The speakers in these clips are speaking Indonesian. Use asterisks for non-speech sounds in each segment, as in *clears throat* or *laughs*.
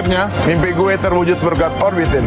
Akhirnya, mimpi gue terwujud berkat Orbitin.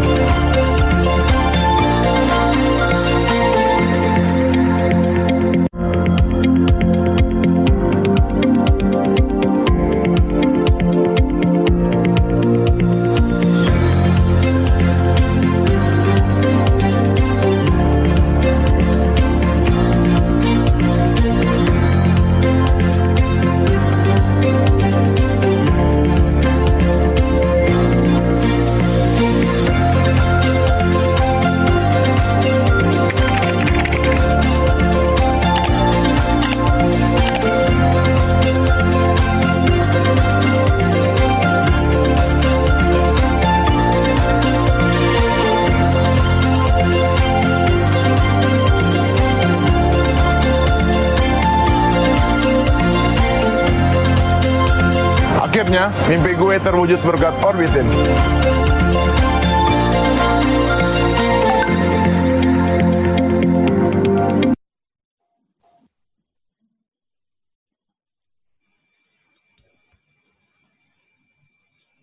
Mimpi gue terwujud berkat Orbitin.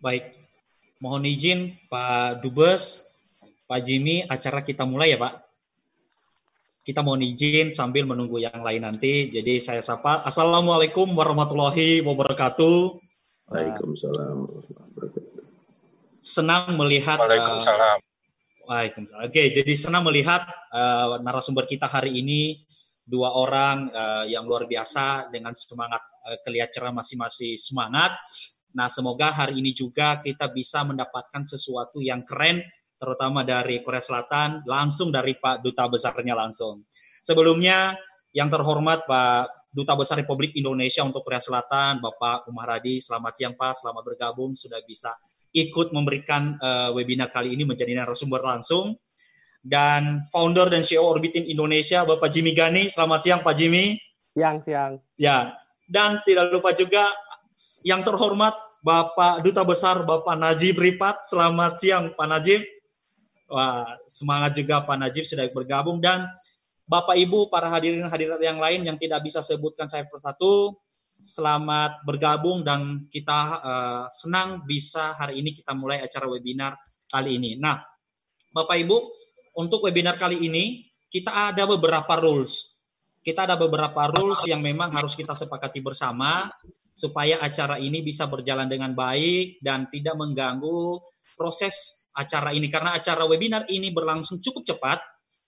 Baik, mohon izin Pak Dubes, Pak Jimmy, acara kita mulai ya Pak. Kita mohon izin sambil menunggu yang lain nanti. Jadi saya sapa, Assalamualaikum warahmatullahi wabarakatuh. Waalaikumsalam warahmatullahi wabarakatuh. Senang melihat. Waalaikumsalam. Uh, Waalaikumsalam. Oke, jadi senang melihat uh, narasumber kita hari ini dua orang uh, yang luar biasa dengan semangat uh, kelihatan masing-masing semangat. Nah, semoga hari ini juga kita bisa mendapatkan sesuatu yang keren, terutama dari Korea Selatan, langsung dari Pak Duta Besarnya langsung. Sebelumnya, yang terhormat Pak Duta Besar Republik Indonesia untuk Korea Selatan, Bapak Umar Hadi, selamat siang Pak, selamat bergabung, sudah bisa ikut memberikan uh, webinar kali ini menjadi narasumber langsung. Dan founder dan CEO Orbitin Indonesia, Bapak Jimmy Gani, selamat siang Pak Jimmy. Siang, siang. Ya, dan tidak lupa juga yang terhormat Bapak Duta Besar Bapak Najib Ripat. Selamat siang Pak Najib. Wah, semangat juga Pak Najib sudah bergabung dan Bapak Ibu para hadirin hadirat yang lain yang tidak bisa sebutkan saya persatu. Selamat bergabung dan kita uh, senang bisa hari ini kita mulai acara webinar kali ini. Nah, Bapak Ibu, untuk webinar kali ini kita ada beberapa rules. Kita ada beberapa rules yang memang harus kita sepakati bersama supaya acara ini bisa berjalan dengan baik dan tidak mengganggu proses acara ini karena acara webinar ini berlangsung cukup cepat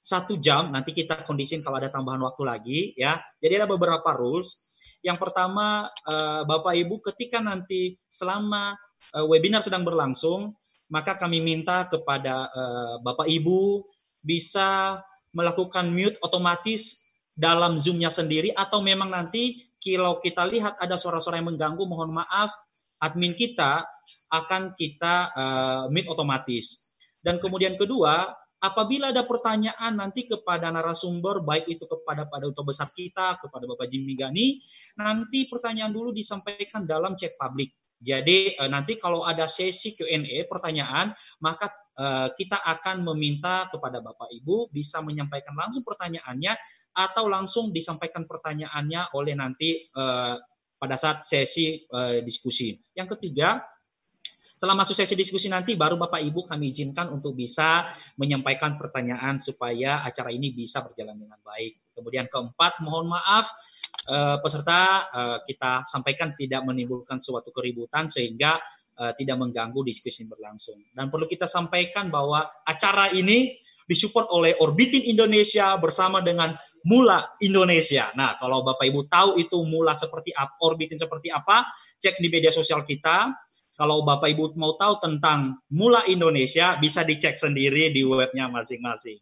satu jam nanti kita kondisin kalau ada tambahan waktu lagi ya jadi ada beberapa rules yang pertama uh, bapak ibu ketika nanti selama uh, webinar sedang berlangsung maka kami minta kepada uh, bapak ibu bisa melakukan mute otomatis dalam zoomnya sendiri atau memang nanti kalau kita lihat ada suara-suara yang mengganggu, mohon maaf, admin kita akan kita uh, mute otomatis. Dan kemudian kedua, apabila ada pertanyaan nanti kepada narasumber, baik itu kepada pada duta besar kita, kepada Bapak Jimmy Gani, nanti pertanyaan dulu disampaikan dalam chat publik. Jadi uh, nanti kalau ada sesi Q&A pertanyaan, maka uh, kita akan meminta kepada Bapak Ibu bisa menyampaikan langsung pertanyaannya atau langsung disampaikan pertanyaannya oleh nanti uh, pada saat sesi diskusi. Yang ketiga, selama sesi diskusi nanti baru Bapak Ibu kami izinkan untuk bisa menyampaikan pertanyaan supaya acara ini bisa berjalan dengan baik. Kemudian keempat, mohon maaf uh, peserta uh, kita sampaikan tidak menimbulkan suatu keributan sehingga uh, tidak mengganggu diskusi berlangsung. Dan perlu kita sampaikan bahwa acara ini disupport oleh Orbitin Indonesia bersama dengan Mula Indonesia. Nah, kalau Bapak Ibu tahu itu Mula seperti apa, Orbitin seperti apa, cek di media sosial kita. Kalau Bapak Ibu mau tahu tentang Mula Indonesia, bisa dicek sendiri di webnya masing-masing.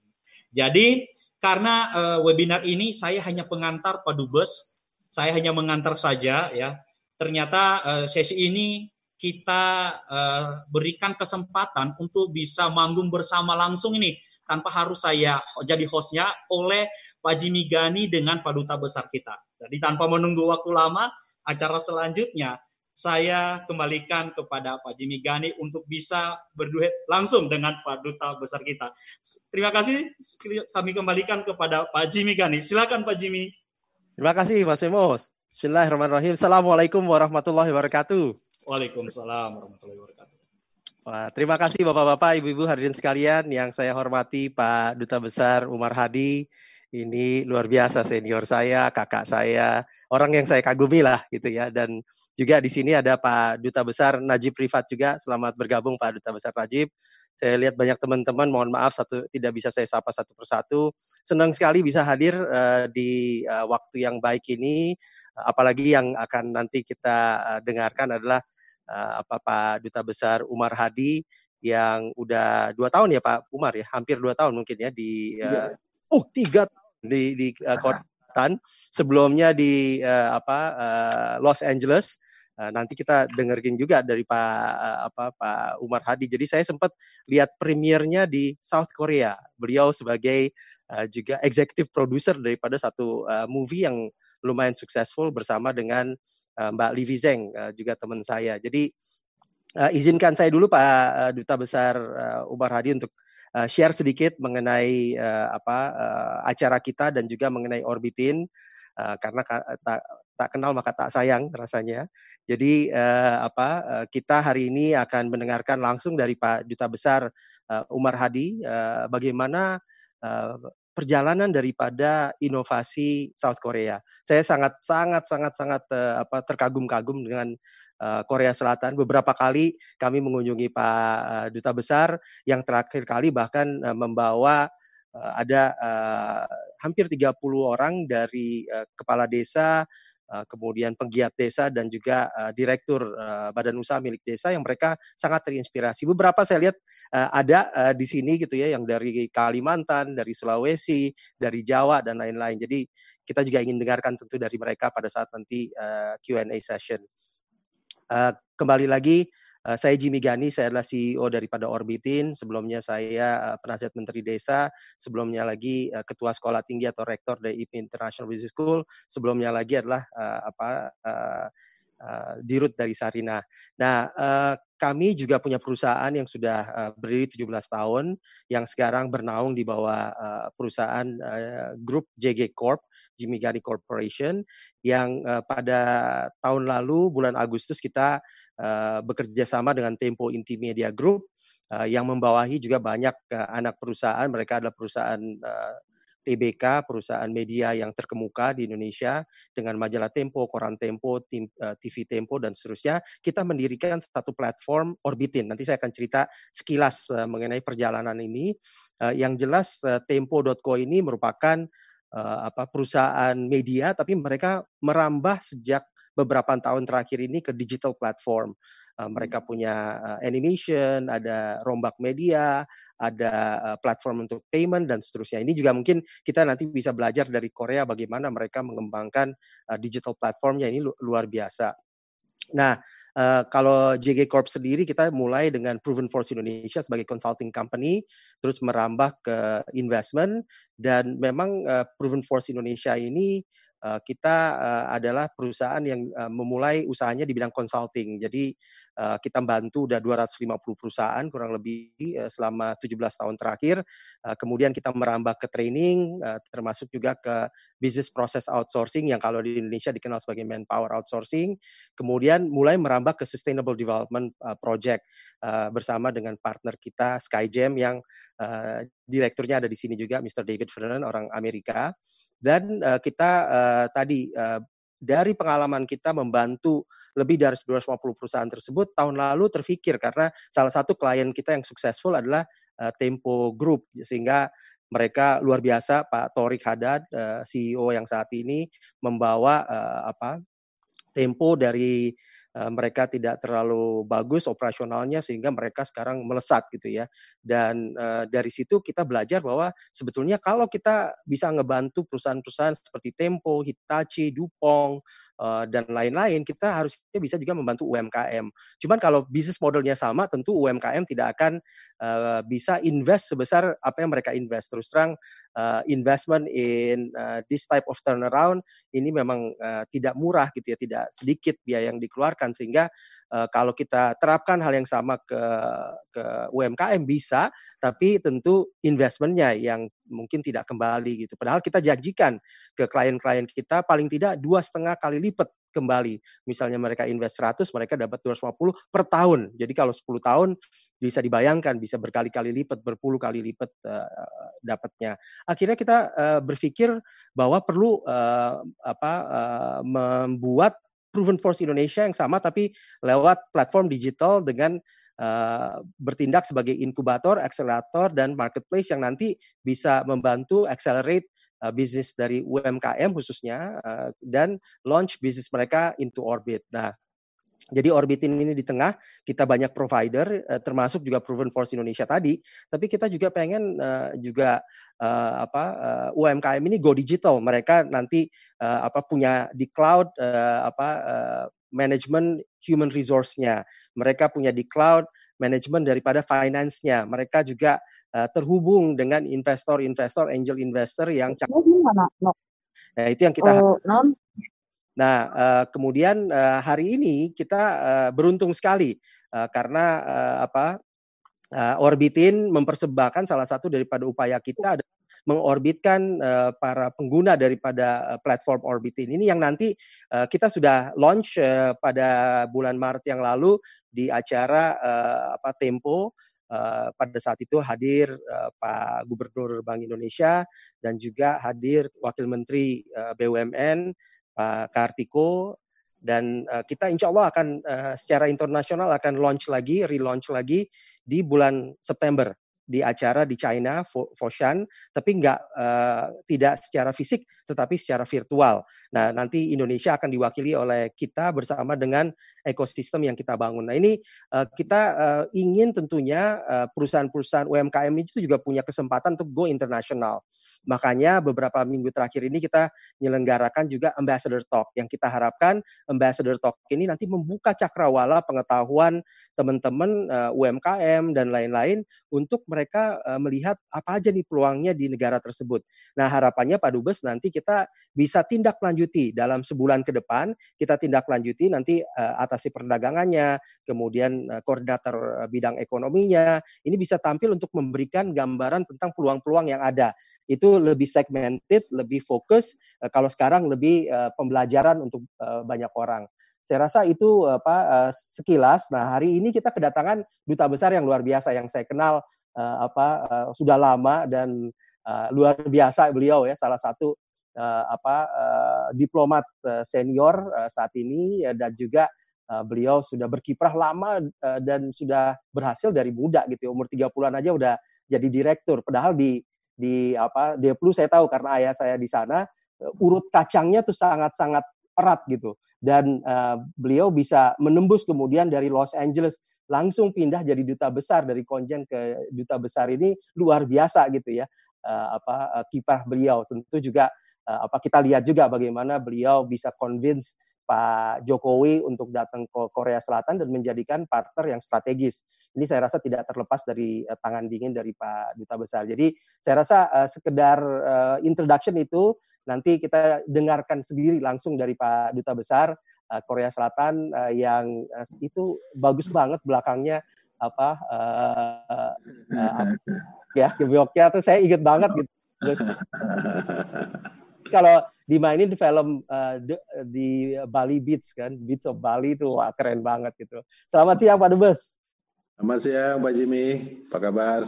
Jadi, karena uh, webinar ini saya hanya pengantar Pak Dubes, saya hanya mengantar saja ya. Ternyata uh, sesi ini kita uh, berikan kesempatan untuk bisa manggung bersama langsung ini tanpa harus saya jadi hostnya oleh Pak Jimmy Gani dengan Pak Duta Besar kita. Jadi tanpa menunggu waktu lama, acara selanjutnya saya kembalikan kepada Pak Jimmy Gani untuk bisa berduet langsung dengan Pak Duta Besar kita. Terima kasih, kami kembalikan kepada Pak Jimmy Gani. Silakan Pak Jimmy. Terima kasih Mas Emos. Bismillahirrahmanirrahim. Assalamualaikum warahmatullahi wabarakatuh. Waalaikumsalam warahmatullahi wabarakatuh. Wah, terima kasih Bapak-bapak, Ibu-ibu hadirin sekalian yang saya hormati Pak Duta Besar Umar Hadi. Ini luar biasa senior saya, kakak saya, orang yang saya kagumi lah gitu ya. Dan juga di sini ada Pak Duta Besar Najib Rifat juga. Selamat bergabung Pak Duta Besar Najib. Saya lihat banyak teman-teman, mohon maaf satu tidak bisa saya sapa satu persatu. Senang sekali bisa hadir uh, di uh, waktu yang baik ini. Apalagi yang akan nanti kita uh, dengarkan adalah uh, apa Pak Duta Besar Umar Hadi yang udah dua tahun ya Pak Umar ya, hampir dua tahun mungkin ya di uh, oh tiga di di uh, kota sebelumnya di uh, apa uh, Los Angeles. Nanti kita dengerin juga dari Pak apa Pak Umar Hadi. Jadi saya sempat lihat premiernya di South Korea. Beliau sebagai uh, juga executive producer daripada satu uh, movie yang lumayan successful bersama dengan uh, Mbak Livi Zeng uh, juga teman saya. Jadi uh, izinkan saya dulu Pak uh, Duta Besar uh, Umar Hadi untuk uh, share sedikit mengenai uh, apa uh, acara kita dan juga mengenai orbitin uh, karena tak tak kenal maka tak sayang rasanya. Jadi uh, apa uh, kita hari ini akan mendengarkan langsung dari Pak Duta Besar uh, Umar Hadi uh, bagaimana uh, perjalanan daripada inovasi South Korea. Saya sangat sangat sangat sangat uh, apa terkagum-kagum dengan uh, Korea Selatan. Beberapa kali kami mengunjungi Pak uh, Duta Besar yang terakhir kali bahkan uh, membawa ada uh, hampir 30 orang dari kepala desa kemudian penggiat desa dan juga direktur badan usaha milik desa yang mereka sangat terinspirasi. Beberapa saya lihat ada di sini gitu ya yang dari Kalimantan, dari Sulawesi, dari Jawa dan lain-lain. Jadi kita juga ingin dengarkan tentu dari mereka pada saat nanti Q&A session. Uh, kembali lagi Uh, saya Jimmy Gani, saya adalah CEO daripada Orbitin. Sebelumnya saya uh, penasihat Menteri Desa, sebelumnya lagi Ketua Sekolah Tinggi atau Rektor dari IP International Business School, sebelumnya lagi adalah uh, apa uh, uh, dirut dari Sarina. Nah, uh, kami juga punya perusahaan yang sudah uh, berdiri 17 tahun, yang sekarang bernaung di bawah uh, perusahaan uh, grup JG Corp Jimmy Gani Corporation yang uh, pada tahun lalu bulan Agustus kita uh, bekerja sama dengan Tempo Intimedia Group uh, yang membawahi juga banyak uh, anak perusahaan. Mereka adalah perusahaan uh, TBK, perusahaan media yang terkemuka di Indonesia dengan majalah Tempo, koran Tempo, TV Tempo dan seterusnya. Kita mendirikan satu platform Orbitin. Nanti saya akan cerita sekilas mengenai perjalanan ini. Yang jelas uh, Tempo.co ini merupakan uh, apa perusahaan media tapi mereka merambah sejak beberapa tahun terakhir ini ke digital platform. Uh, mereka punya uh, animation, ada rombak media, ada uh, platform untuk payment dan seterusnya. Ini juga mungkin kita nanti bisa belajar dari Korea bagaimana mereka mengembangkan uh, digital platformnya ini lu luar biasa. Nah, Uh, kalau JG Corp sendiri kita mulai dengan Proven Force Indonesia sebagai consulting company, terus merambah ke investment dan memang uh, Proven Force Indonesia ini kita uh, adalah perusahaan yang uh, memulai usahanya di bidang consulting. Jadi kita bantu udah 250 perusahaan kurang lebih selama 17 tahun terakhir. Kemudian kita merambah ke training termasuk juga ke business process outsourcing yang kalau di Indonesia dikenal sebagai manpower outsourcing. Kemudian mulai merambah ke sustainable development project bersama dengan partner kita Skyjam yang direkturnya ada di sini juga Mr. David Fernand orang Amerika. Dan uh, kita uh, tadi uh, dari pengalaman kita membantu lebih dari 250 perusahaan tersebut tahun lalu terfikir karena salah satu klien kita yang successful adalah uh, Tempo Group. Sehingga mereka luar biasa Pak Torik Hadad uh, CEO yang saat ini membawa uh, apa Tempo dari mereka tidak terlalu bagus operasionalnya sehingga mereka sekarang melesat gitu ya. Dan uh, dari situ kita belajar bahwa sebetulnya kalau kita bisa ngebantu perusahaan-perusahaan seperti Tempo, Hitachi, Dupont, uh, dan lain-lain, kita harusnya bisa juga membantu UMKM. Cuman kalau bisnis modelnya sama, tentu UMKM tidak akan uh, bisa invest sebesar apa yang mereka invest. Terus terang uh, investment in uh, this type of turnaround ini memang uh, tidak murah gitu ya, tidak sedikit biaya yang dikeluarkan sehingga uh, kalau kita terapkan hal yang sama ke ke UMKM bisa, tapi tentu investmentnya yang mungkin tidak kembali gitu. Padahal kita janjikan ke klien-klien kita paling tidak dua setengah kali lipat kembali. Misalnya mereka invest 100, mereka dapat 250 per tahun. Jadi kalau 10 tahun bisa dibayangkan bisa berkali-kali lipat, berpuluh kali lipat uh, dapatnya. Akhirnya kita uh, berpikir bahwa perlu uh, apa uh, membuat proven force Indonesia yang sama tapi lewat platform digital dengan Uh, bertindak sebagai inkubator, akselerator, dan marketplace yang nanti bisa membantu accelerate uh, bisnis dari UMKM khususnya uh, dan launch bisnis mereka into orbit. Nah, jadi orbitin ini di tengah, kita banyak provider, uh, termasuk juga Proven Force Indonesia tadi. Tapi kita juga pengen juga apa UMKM ini go digital. Mereka nanti apa punya di cloud apa manajemen human resource-nya. Mereka punya di cloud manajemen daripada finance-nya. Mereka juga uh, terhubung dengan investor-investor, angel investor yang Nah, itu yang kita uh, non. Nah, uh, kemudian uh, hari ini kita uh, beruntung sekali uh, karena uh, apa? Uh, Orbitin mempersembahkan salah satu daripada upaya kita adalah mengorbitkan uh, para pengguna daripada uh, platform Orbitin ini yang nanti uh, kita sudah launch uh, pada bulan Maret yang lalu di acara uh, apa Tempo Uh, pada saat itu hadir uh, Pak Gubernur Bank Indonesia dan juga hadir Wakil Menteri uh, BUMN Pak Kartiko dan uh, kita insya Allah akan uh, secara internasional akan launch lagi, relaunch lagi di bulan September di acara di China, Foshan, tapi nggak uh, tidak secara fisik, tetapi secara virtual. Nah, nanti Indonesia akan diwakili oleh kita bersama dengan ekosistem yang kita bangun. Nah, ini uh, kita uh, ingin tentunya perusahaan-perusahaan UMKM itu juga punya kesempatan untuk go internasional. Makanya beberapa minggu terakhir ini kita menyelenggarakan juga Ambassador Talk yang kita harapkan Ambassador Talk ini nanti membuka cakrawala pengetahuan teman-teman uh, UMKM dan lain-lain untuk mereka uh, melihat apa aja nih peluangnya di negara tersebut. Nah, harapannya Pak Dubes nanti kita bisa tindak lanjuti dalam sebulan ke depan, kita tindak lanjuti nanti uh, atasi perdagangannya, kemudian uh, koordinator uh, bidang ekonominya, ini bisa tampil untuk memberikan gambaran tentang peluang-peluang yang ada itu lebih segmented, lebih fokus. Kalau sekarang lebih pembelajaran untuk banyak orang. Saya rasa itu apa sekilas. Nah, hari ini kita kedatangan duta besar yang luar biasa yang saya kenal apa sudah lama dan luar biasa beliau ya salah satu apa diplomat senior saat ini dan juga uh, beliau sudah berkiprah lama uh, dan sudah berhasil dari muda gitu ya. umur 30-an aja udah jadi direktur. Padahal di di apa dia perlu saya tahu karena ayah saya di sana urut kacangnya tuh sangat-sangat erat gitu. Dan uh, beliau bisa menembus kemudian dari Los Angeles langsung pindah jadi duta besar dari konjen ke duta besar ini luar biasa gitu ya uh, apa uh, kiprah beliau. Tentu juga uh, apa kita lihat juga bagaimana beliau bisa convince Pak Jokowi untuk datang ke Korea Selatan dan menjadikan partner yang strategis. Ini saya rasa tidak terlepas dari uh, tangan dingin dari Pak Duta Besar. Jadi saya rasa uh, sekedar uh, introduction itu nanti kita dengarkan sendiri langsung dari Pak Duta Besar uh, Korea Selatan uh, yang uh, itu bagus banget belakangnya apa uh, uh, uh, ya Gebyoknya tuh saya inget banget gitu. *laughs* Kalau dimainin di film uh, di Bali Beach kan, Beach of Bali itu wah keren banget gitu. Selamat siang Pak Dubes. Selamat siang Pak Jimmy, apa kabar?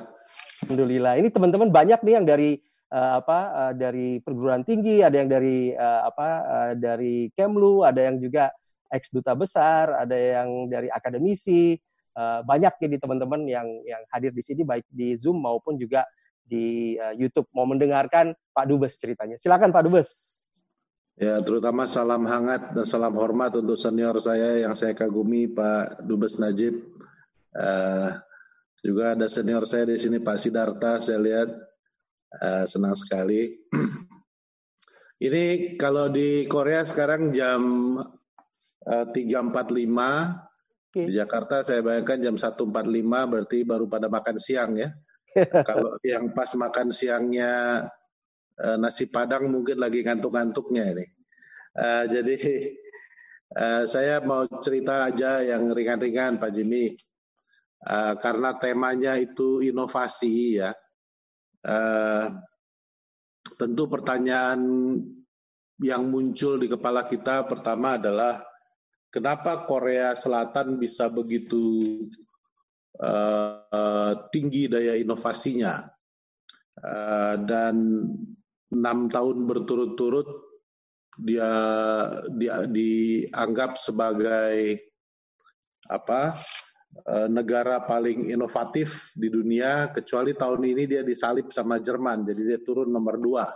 Alhamdulillah. Ini teman-teman banyak nih yang dari uh, apa uh, dari perguruan tinggi, ada yang dari uh, apa uh, dari Kemlu, ada yang juga ex duta besar, ada yang dari akademisi, uh, banyak jadi teman-teman yang yang hadir di sini baik di Zoom maupun juga di uh, YouTube mau mendengarkan Pak Dubes ceritanya. Silakan Pak Dubes. Ya, terutama salam hangat dan salam hormat untuk senior saya yang saya kagumi Pak Dubes Najib. Uh, juga ada senior saya di sini Pak Sidarta, saya lihat Uh, senang sekali. *clears throat* Ini kalau di Korea sekarang jam uh, 3.45, okay. di Jakarta saya bayangkan jam 1.45 berarti baru pada makan siang ya. Kalau yang pas makan siangnya uh, nasi padang mungkin lagi ngantuk-ngantuknya ini. Uh, jadi uh, saya mau cerita aja yang ringan-ringan Pak Jimmy. Uh, karena temanya itu inovasi ya. Uh, tentu pertanyaan yang muncul di kepala kita pertama adalah kenapa Korea Selatan bisa begitu uh, tinggi daya inovasinya. Uh, dan enam tahun berturut-turut dia dia dianggap sebagai apa uh, negara paling inovatif di dunia kecuali tahun ini dia disalip sama Jerman jadi dia turun nomor dua.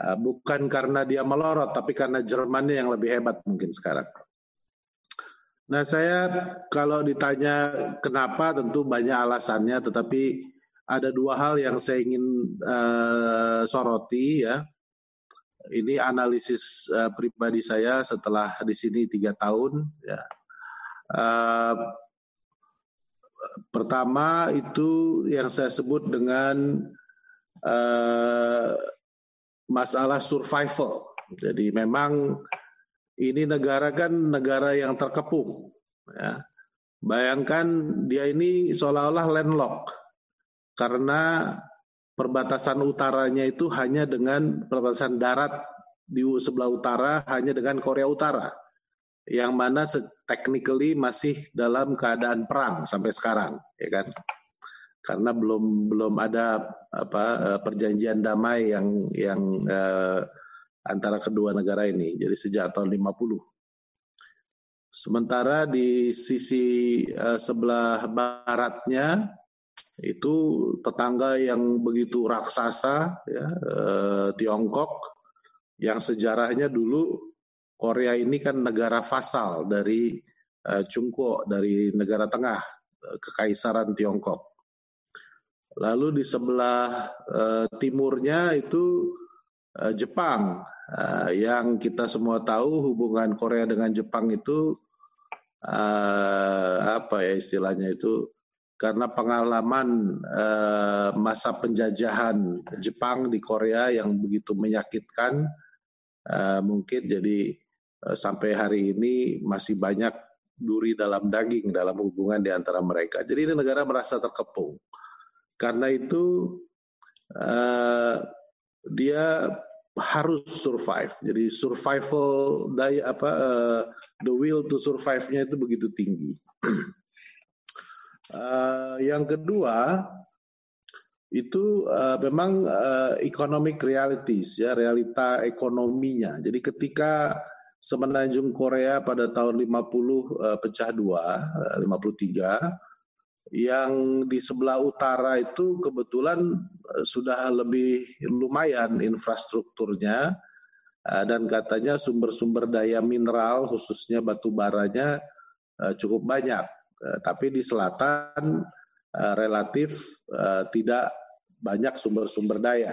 Bukan karena dia melorot tapi karena Jermannya yang lebih hebat mungkin sekarang Nah saya kalau ditanya kenapa tentu banyak alasannya, tetapi ada dua hal yang saya ingin uh, soroti ya. Ini analisis uh, pribadi saya setelah di sini tiga tahun. Ya. Uh, pertama itu yang saya sebut dengan uh, masalah survival. Jadi memang ini negara kan negara yang terkepung. Ya. Bayangkan dia ini seolah-olah landlock karena perbatasan utaranya itu hanya dengan perbatasan darat di sebelah utara hanya dengan Korea Utara yang mana technically masih dalam keadaan perang sampai sekarang ya kan karena belum belum ada apa eh, perjanjian damai yang yang uh, antara kedua negara ini. Jadi sejak tahun 50. Sementara di sisi uh, sebelah baratnya itu tetangga yang begitu raksasa ya uh, Tiongkok yang sejarahnya dulu Korea ini kan negara fasal dari uh, dari negara tengah kekaisaran Tiongkok. Lalu di sebelah timurnya itu uh, Jepang uh, yang kita semua tahu hubungan Korea dengan Jepang itu uh, apa ya istilahnya itu karena pengalaman masa penjajahan Jepang di Korea yang begitu menyakitkan mungkin jadi sampai hari ini masih banyak duri dalam daging dalam hubungan di antara mereka. Jadi ini negara merasa terkepung. Karena itu dia harus survive. Jadi survival daya apa uh, the will to survive-nya itu begitu tinggi. uh, *clears throat* yang kedua itu uh, memang uh, economic realities ya realita ekonominya. Jadi ketika semenanjung Korea pada tahun 50 uh, pecah dua, uh, 53 yang di sebelah utara itu kebetulan eh, sudah lebih lumayan infrastrukturnya eh, dan katanya sumber-sumber daya mineral khususnya batu baranya eh, cukup banyak. Tapi di selatan relatif tidak banyak sumber-sumber daya.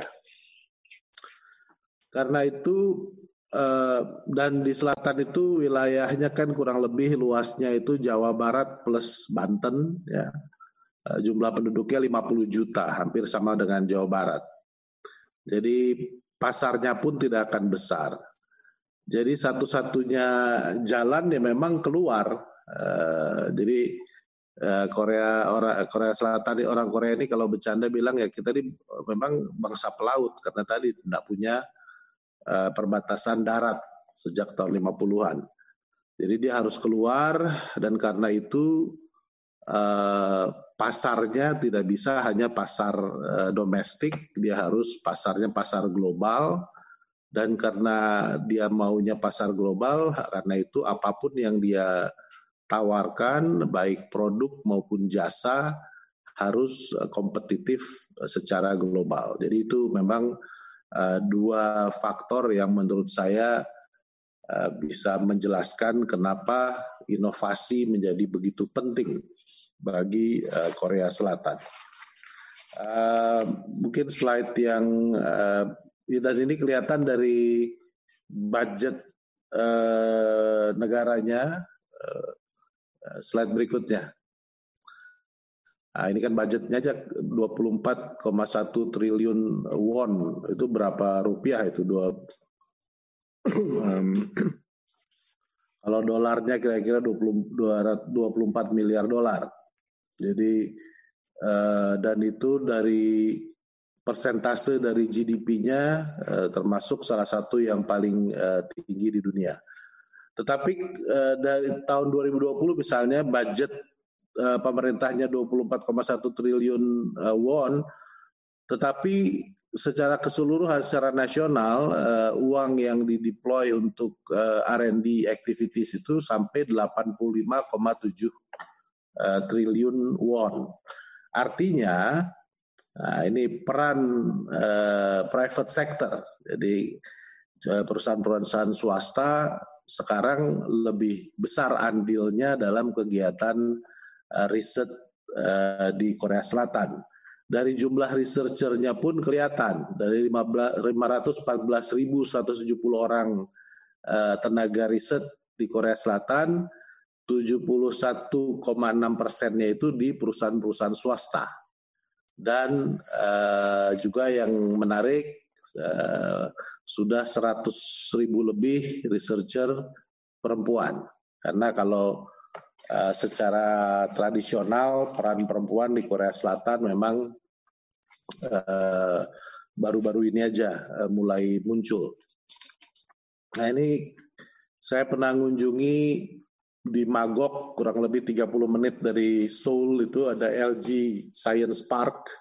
Karena itu Eh, dan di selatan itu wilayahnya kan kurang lebih luasnya itu Jawa Barat plus Banten ya. Uh, jumlah penduduknya 50 juta, hampir sama dengan Jawa Barat. Jadi pasarnya pun tidak akan besar. Jadi satu-satunya jalan ya memang keluar. Uh, jadi Korea orang Korea Selatan orang Korea ini kalau bercanda bilang ya kita ini memang bangsa pelaut karena tadi tidak punya uh, perbatasan darat sejak tahun 50-an. Jadi dia harus keluar dan karena itu uh, pasarnya tidak bisa hanya pasar uh, domestik, dia harus pasarnya pasar global dan karena dia maunya pasar global, karena itu apa pun yang dia tawarkan baik produk maupun jasa harus kompetitif secara global. Jadi itu memang uh, dua faktor yang menurut saya uh, bisa menjelaskan kenapa inovasi menjadi begitu penting bagi uh, Korea Selatan. Mungkin slide yang dan ini kelihatan dari budget negaranya. Slide berikutnya. Nah, ini kan budgetnya aja 24,1 triliun won. Itu berapa rupiah itu? Dua, kalau dolarnya kira-kira 20, 24 miliar dolar. Jadi uh, dan itu dari persentase dari GDP-nya uh, termasuk salah satu yang paling uh, tinggi di dunia. Tetapi dari tahun 2020 misalnya budget uh, pemerintahnya 24,1 triliun uh, won, tetapi secara keseluruhan secara nasional uh, uang yang dideploy untuk R&D activities itu sampai 85,7 uh, triliun won. Artinya Nah, ini peran private sector. Jadi perusahaan-perusahaan swasta sekarang lebih besar andilnya dalam kegiatan riset uh, di Korea Selatan. Dari jumlah researchernya pun kelihatan. Dari 514.170 orang uh, tenaga riset di Korea Selatan, 71,6 persennya itu di perusahaan-perusahaan swasta. Dan juga yang menarik sudah 100 ribu lebih researcher perempuan. Karena kalau uh, secara tradisional peran perempuan di Korea Selatan memang baru-baru uh, ini aja uh, mulai muncul. Nah ini saya pernah mengunjungi di Magok kurang lebih 30 menit dari Seoul itu ada LG Science Park.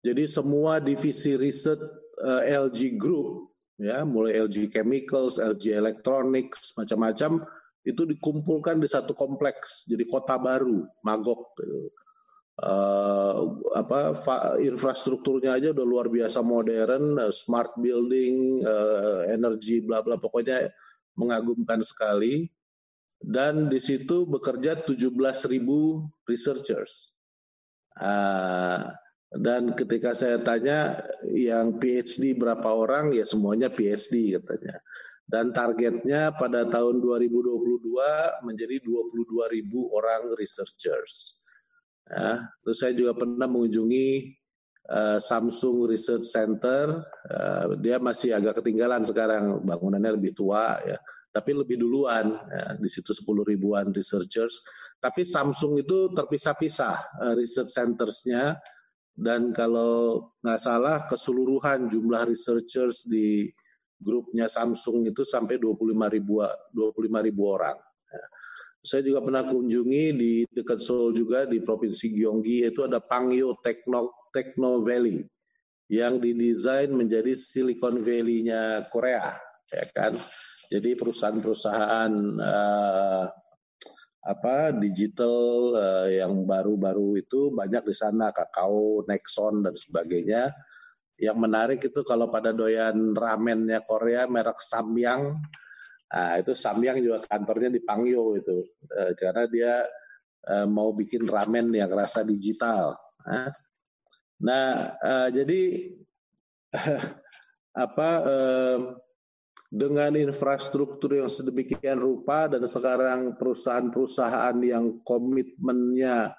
Jadi semua divisi riset eh, LG Group ya, mulai LG Chemicals, LG Electronics, macam-macam itu dikumpulkan di satu kompleks. Jadi kota baru, Magok Uh, apa infrastrukturnya aja udah luar biasa modern, uh, smart building, uh, energi bla bla pokoknya mengagumkan sekali dan di situ bekerja 17.000 researchers. Uh, dan ketika saya tanya yang PhD berapa orang, ya semuanya PhD katanya. Dan targetnya pada tahun 2022 menjadi 22.000 orang researchers. Ya, terus saya juga pernah mengunjungi uh, Samsung Research Center. Uh, dia masih agak ketinggalan sekarang, bangunannya lebih tua ya tapi lebih duluan ya, di situ 10 ribuan researchers. Tapi Samsung itu terpisah-pisah uh, research centersnya dan kalau nggak salah keseluruhan jumlah researchers di grupnya Samsung itu sampai 25 ribu 25 ribu orang. Ya. Saya juga pernah kunjungi di dekat Seoul juga di provinsi Gyeonggi itu ada Pangyo Techno Techno Valley yang didesain menjadi Silicon Valley-nya Korea, ya kan? Jadi perusahaan-perusahaan uh, apa digital uh, yang baru-baru itu banyak di sana, Kakao, Nexon dan sebagainya. Yang menarik itu kalau pada doyan ramennya Korea merek Samyang, nah, itu Samyang juga kantornya di Pangyo itu, uh, karena dia uh, mau bikin ramen yang rasa digital. Nah, uh, jadi *laughs* apa? Uh, dengan infrastruktur yang sedemikian rupa dan sekarang perusahaan-perusahaan yang komitmennya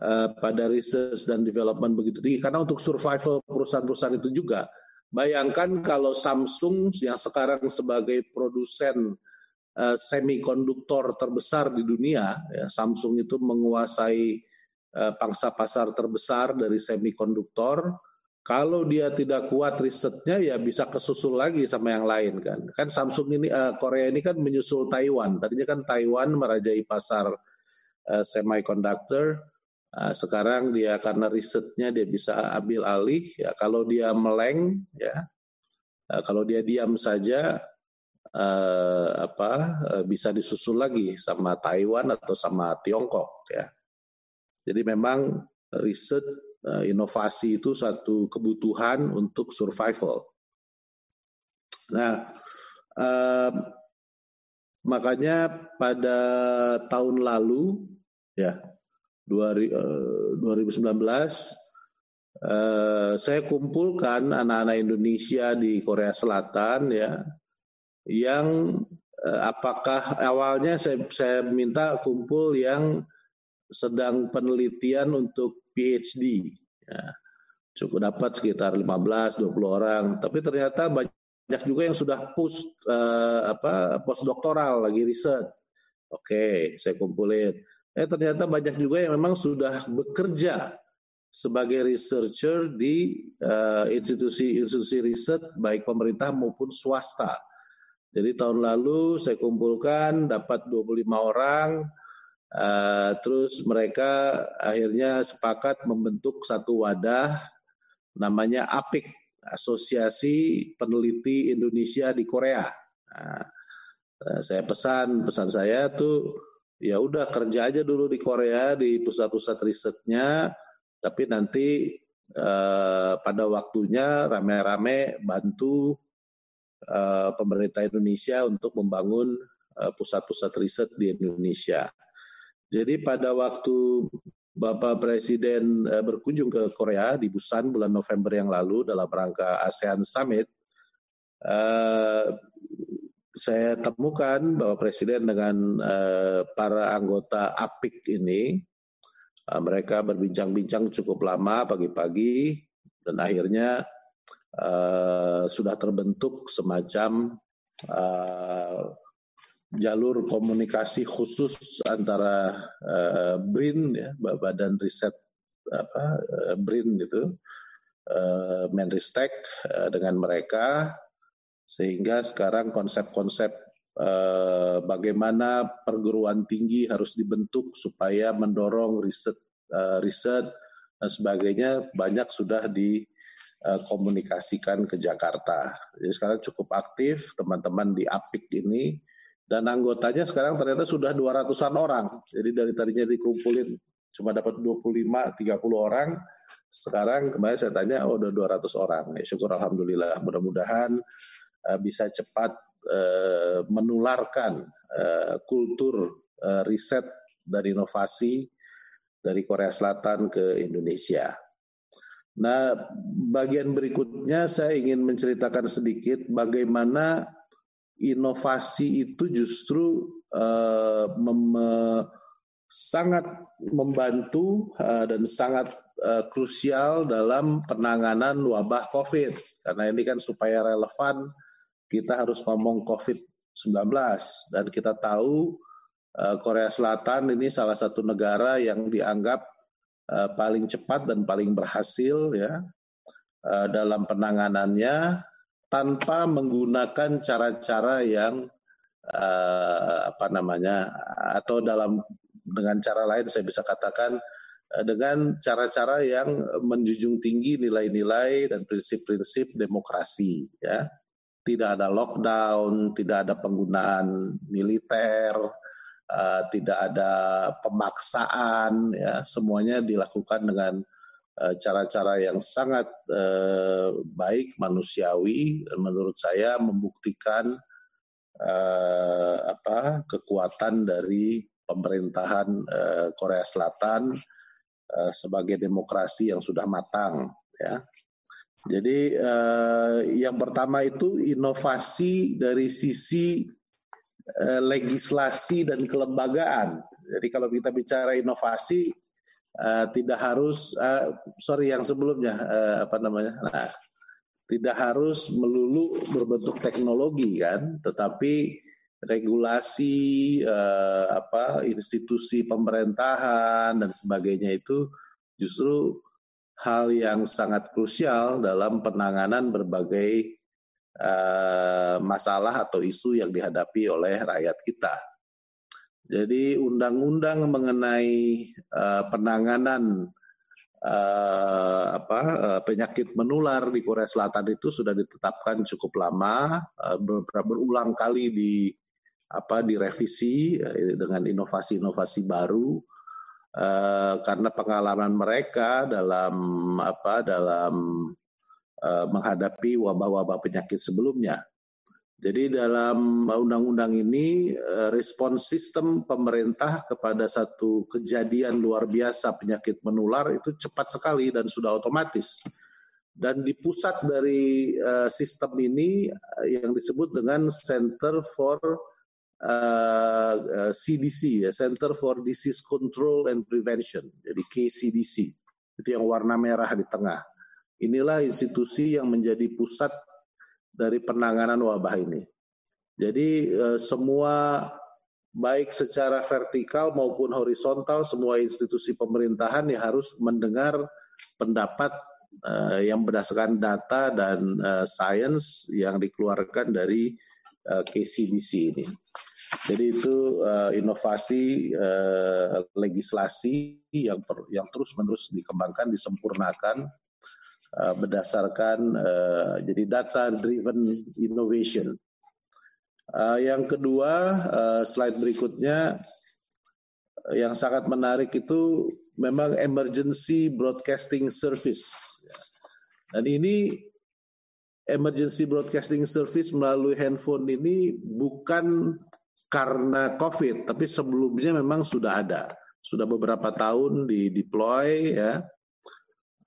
uh, pada research dan development begitu tinggi karena untuk survival perusahaan-perusahaan itu juga bayangkan kalau Samsung yang sekarang sebagai produsen uh, semikonduktor terbesar di dunia ya, Samsung itu menguasai uh, pangsa pasar terbesar dari semikonduktor kalau dia tidak kuat risetnya ya bisa kesusul lagi sama yang lain kan. Kan Samsung ini uh, Korea ini kan menyusul Taiwan. Tadinya kan Taiwan merajai pasar uh, semiconductor. Uh, sekarang dia karena risetnya dia bisa ambil alih ya kalau dia meleng ya uh, kalau dia diam saja uh, apa bisa disusul lagi sama Taiwan atau sama Tiongkok ya. Jadi memang riset Eh, inovasi itu satu kebutuhan untuk survival. Nah, eh, makanya pada tahun lalu ya 2019 eh, saya kumpulkan anak-anak Indonesia di Korea Selatan ya yang eh, apakah awalnya saya, saya minta kumpul yang sedang penelitian untuk PhD. Ya, cukup dapat sekitar 15-20 orang. Tapi ternyata banyak juga yang sudah post uh, apa postdoktoral lagi riset. Oke, saya kumpulin. Eh ternyata banyak juga yang memang sudah bekerja sebagai researcher di institusi-institusi uh, riset baik pemerintah maupun swasta. Jadi tahun lalu saya kumpulkan dapat 25 orang, uh, terus mereka akhirnya sepakat membentuk satu wadah namanya APIK, Asosiasi Peneliti Indonesia di Korea. Nah, uh, saya pesan pesan saya tuh ya udah kerja aja dulu di Korea di pusat-pusat risetnya tapi nanti eh, pada waktunya rame-rame bantu eh, pemerintah Indonesia untuk membangun eh, pusat-pusat riset di Indonesia. Jadi pada waktu Bapak Presiden eh, berkunjung ke Korea di Busan bulan November yang lalu dalam rangka ASEAN Summit, eh, saya temukan Bapak Presiden dengan eh, para anggota APIK ini Uh, mereka berbincang-bincang cukup lama pagi-pagi dan akhirnya uh, sudah terbentuk semacam jalur komunikasi khusus antara BRIN ya Badan Riset apa BRIN itu Menristek dengan mereka sehingga sekarang konsep-konsep eh, bagaimana perguruan tinggi harus dibentuk supaya mendorong riset eh, riset dan sebagainya banyak sudah dikomunikasikan ke Jakarta. Jadi sekarang cukup aktif teman-teman di APIK ini dan anggotanya sekarang ternyata sudah 200-an orang. Jadi dari tadinya dikumpulin cuma dapat 25 30 orang, sekarang kemarin saya tanya oh udah 200 orang. Ya, syukur alhamdulillah. Mudah-mudahan bisa cepat Eh, menularkan uh, kultur riset dan inovasi dari Korea Selatan ke Indonesia. Nah, bagian berikutnya saya ingin menceritakan sedikit bagaimana inovasi itu justru uh, mem sangat membantu uh, dan sangat uh, krusial dalam penanganan wabah COVID. Karena ini kan supaya relevan kita harus ngomong COVID-19 dan kita tahu uh, Korea Selatan ini salah satu negara yang dianggap uh, paling cepat dan paling berhasil ya uh, dalam penanganannya tanpa menggunakan cara-cara yang apa namanya atau dalam dengan cara lain saya bisa katakan dengan cara-cara yang menjunjung tinggi nilai-nilai dan prinsip-prinsip demokrasi ya tidak ada lockdown, tidak ada penggunaan militer, uh, tidak ada pemaksaan, ya semuanya dilakukan dengan eh, cara-cara yang sangat uh, baik, manusiawi, dan menurut saya membuktikan apa kekuatan dari pemerintahan Korea Selatan sebagai demokrasi yang sudah matang, ya. Jadi uh, yang pertama itu inovasi dari sisi uh, legislasi dan kelembagaan. Jadi kalau kita bicara inovasi uh, tidak harus uh, sorry yang sebelumnya uh, apa namanya, nah, tidak harus melulu berbentuk teknologi kan, tetapi regulasi uh, apa institusi pemerintahan dan sebagainya itu justru hal yang sangat krusial dalam penanganan berbagai uh, masalah atau isu yang dihadapi oleh rakyat kita. Jadi undang-undang mengenai uh, penanganan uh, penyakit menular di Korea Selatan itu sudah ditetapkan cukup lama, uh, ber berulang kali di apa direvisi dengan inovasi-inovasi baru Eh, karena pengalaman mereka dalam apa dalam uh, menghadapi wabah-wabah penyakit sebelumnya. Jadi dalam undang-undang ini uh, respon sistem pemerintah kepada satu kejadian luar biasa penyakit menular itu cepat sekali dan sudah otomatis. Dan di pusat dari sistem ini yang disebut dengan Center for uh, CDC ya Center for Disease Control and Prevention jadi KCDC itu yang warna merah di tengah. Inilah institusi yang menjadi pusat dari penanganan wabah ini. Jadi uh, semua baik secara vertikal maupun horizontal semua institusi pemerintahan yang harus mendengar pendapat yang berdasarkan data dan science yang dikeluarkan dari KCDC ini. Jadi itu uh, inovasi uh, legislasi yang ter, yang terus menerus dikembangkan, disempurnakan uh, berdasarkan uh, jadi data driven innovation. Uh, yang kedua, uh, slide berikutnya yang sangat menarik itu memang emergency broadcasting service. Dan ini emergency broadcasting service melalui handphone ini bukan karena COVID, tapi sebelumnya memang sudah ada, sudah beberapa tahun di deploy ya.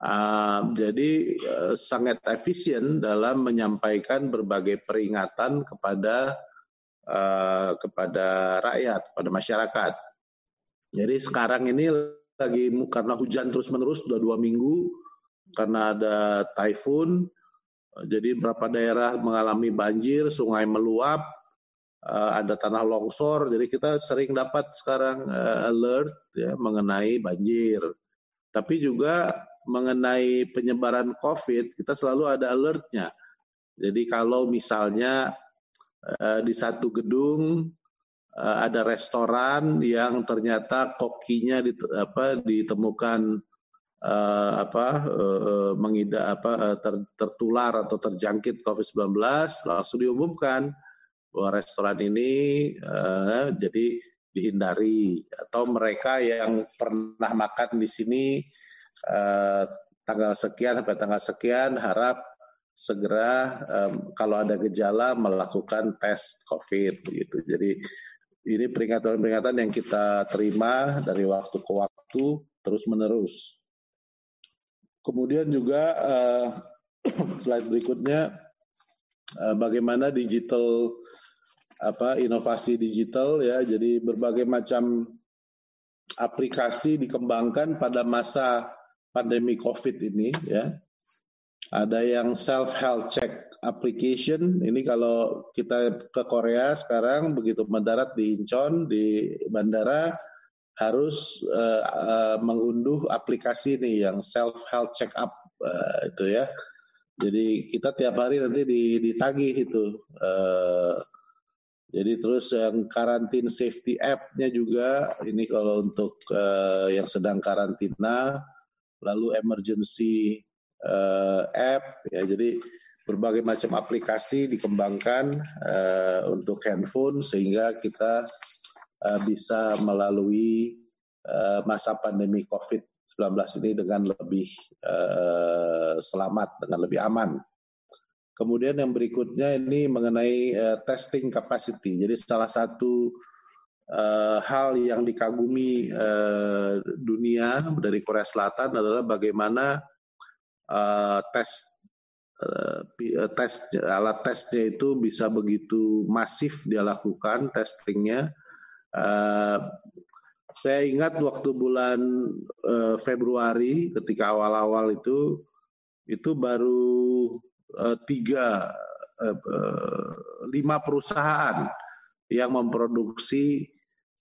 Uh, jadi uh, sangat efisien dalam menyampaikan berbagai peringatan kepada uh, kepada rakyat, kepada masyarakat. Jadi sekarang ini lagi karena hujan terus menerus sudah dua minggu, karena ada typhoon, jadi beberapa daerah mengalami banjir, sungai meluap, uh, ada tanah longsor, jadi kita sering dapat sekarang uh, alert ya mengenai banjir. Tapi juga mengenai penyebaran COVID kita selalu ada alertnya. Jadi kalau misalnya uh, di satu gedung ada restoran yang ternyata kokinya ditemukan uh, apa uh, mengida apa ter, tertular atau terjangkit COVID-19 langsung diumumkan bahwa restoran ini uh, jadi dihindari atau mereka yang pernah makan di sini uh, tanggal sekian sampai tanggal sekian harap segera um, kalau ada gejala melakukan tes COVID begitu. Jadi ini peringatan-peringatan yang kita terima dari waktu ke waktu terus menerus. Kemudian juga uh, *coughs* slide berikutnya uh, bagaimana digital apa inovasi digital ya. Jadi berbagai macam aplikasi dikembangkan pada masa pandemi covid ini ya. Ada yang self health check application. Ini kalau kita ke Korea sekarang begitu mendarat di Incheon di bandara harus uh, uh, mengunduh aplikasi ini yang self health check up uh, itu ya jadi kita tiap hari nanti ditagih itu uh, jadi terus yang karantin safety app-nya juga ini kalau untuk uh, yang sedang karantina, lalu emergency uh, app ya. Jadi berbagai macam aplikasi dikembangkan uh, untuk handphone sehingga kita bisa melalui uh, masa pandemi COVID-19 ini dengan lebih uh, selamat, dengan lebih aman. Kemudian yang berikutnya ini mengenai testing capacity. Jadi salah satu hal yang dikagumi dunia dari Korea Selatan adalah bagaimana tes tes alat tesnya itu bisa begitu masif dia lakukan testingnya. Uh, saya ingat waktu bulan uh, Februari ketika awal-awal itu itu baru uh, tiga uh, lima perusahaan yang memproduksi